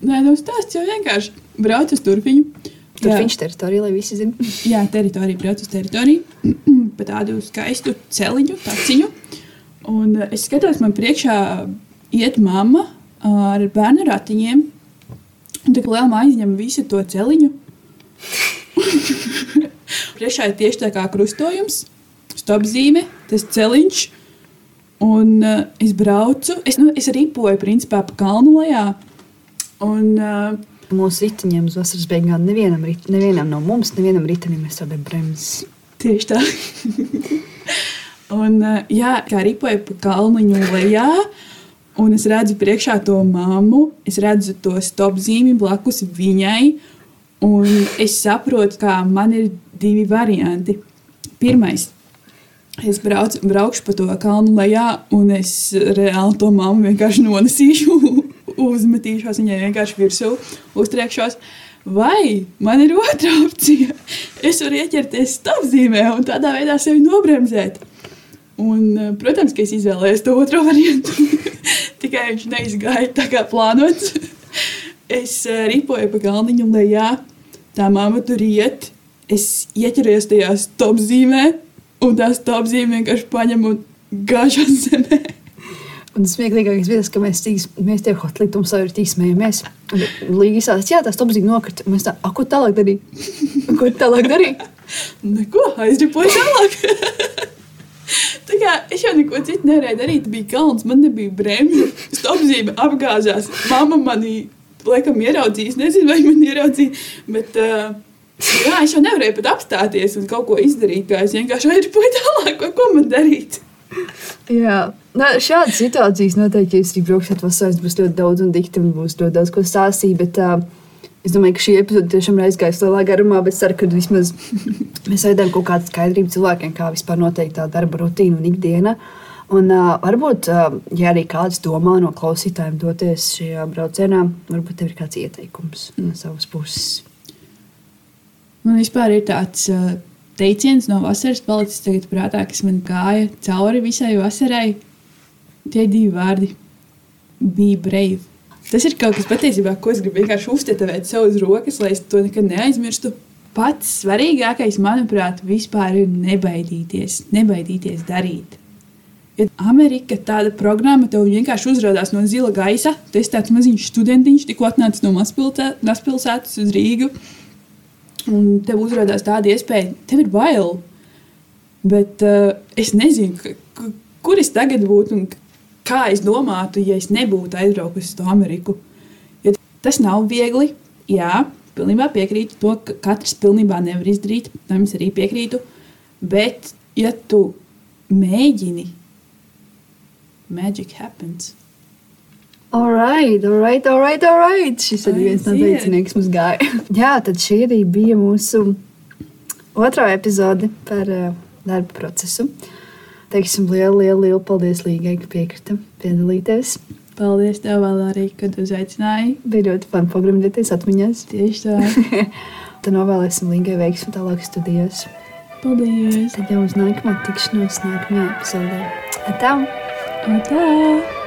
Nē, nu, stāsts jau vienkārši braucu uz turpiņu. Tur viņš teritorija, lai visi zinātu. Jā, teritorija, braucu uz teritoriju, pa tādu skaistu celiņu, taciņu. Un eh, es skatos, man priekšā iet mamma ar bērnu ratiņiem. Un tā kā liela aizņem visu to celiņu. priekšā ir tieši tā kā krustojums, stopzīme, tas celiņš. Un uh, es braucu, es, nu, es ripoju principā pa kalnu lejā. Un, uh, Mūsu riteņiem uz vasaras beigām nevienam, rit, nevienam no mums, nevienam ritenim ir tāda bremzes. Tieši tā. un, uh, jā, kā ripoja pa kalniņu lejā, un es redzu priekšā to māmu, es redzu to stop zīmi blakus viņai, un es saprotu, ka man ir divi varianti. Pirmais. Es braucu, braukšu pa to kalnu lejā, un es reāli to māmu vienkārši nonesīšu, uzmetīšos viņai vienkārši virsū, uztriekšos. Vai man ir otra opcija? Es varu ieķerties stāvzīmē un tādā veidā sevi nobremzēt. Un, eh, protams, ka es izvēlējos to otro variantu. Tikai viņš neizgāja tā kā plānots. Es eh, ripoju pa galdiņu lejā, tā mamma tur iet. Es ieķeros tajā stopzīmē, un tā stopzīme vienkārši paņem un gāžas zemē. Un tas smieklīgākais bija tas, ka mēs, tīs, mēs tie jau ir tīsmējamies. Līga izsācis, jā, tas topzīgi nokrita. Mēs tā, a, ko tālāk darīt? Ko tālāk darīt? Neko, aizripoju tālāk. Tā kā es jau neko citu nevarēju darīt, bija kalns, man nebija bremžu, stopzīme apgāzās. Mama manī, laikam, ieraudzījis, nezinu, vai man ieraudzīja, bet uh, jā, es jau nevarēju pat apstāties un kaut ko izdarīt, es vienkārši aizripoju tālāk, ko, ko man darīt. Jā, Nā, šādas situācijas noteikti, ja jūs arī brauksiet vasarā, būs ļoti daudz un dikti un būs ļoti daudz ko stāstīt. Bet, uh, Es domāju, ka šī epizode tiešām ir aizgājusi lielā garumā, bet ceru, ka vismaz mēs veidojam kaut kādu skaidrību cilvēkiem, kā vispār notiek tā darba rutīna un ikdiena. Un, uh, varbūt, uh, ja arī kāds domā no klausītājiem doties šajā braucienā, varbūt tev ir kāds ieteikums no savas puses. Man vispār ir tāds uh, teiciens no vasaras palicis prātā, kas man gāja cauri visai vasarai. Tie divi vārdi - bija brīvi. Tas ir kaut kas patiesībā, ko es gribu vienkārši uztetavēt sev uz rokas, lai es to nekad neaizmirstu. Pats svarīgākais, manuprāt, vispār ir nebaidīties, nebaidīties darīt. Ja Amerika tāda programma tev vienkārši uzrādās no zila gaisa, tas ir tāds maziņš studentiņš, tikko atnācis no mazpilsētas uz Rīgu, un tev uzrādās tāda iespēja, tev ir bail. Bet uh, es nezinu, kur es tagad būtu un kā es domātu, ja es nebūtu aizbraukusi uz to Ameriku. Ja tas nav viegli, jā, pilnībā piekrītu to, ka katrs pilnībā nevar izdarīt, tam es arī piekrītu. Bet, ja tu mēģini, magic happens. Alright, alright, alright, alright. Šis ir viens no teicieniem, kas mums gāja. Jā, tad šī arī bija mūsu otrā epizode par uh, darba procesu. Teiksim lielu, lielu, lielu paldies Līgai, ka piekrita piedalīties. Paldies, tev arī, kad uzaicināji. Bija ļoti fani pagrindēties atmiņās. Tieši tā. Tad novēlēsim Līgai veiksmi tālāk studijās. Paldies! Tad jau uz nākamā tikšanos nākamajā epizodē. Atā! Atā!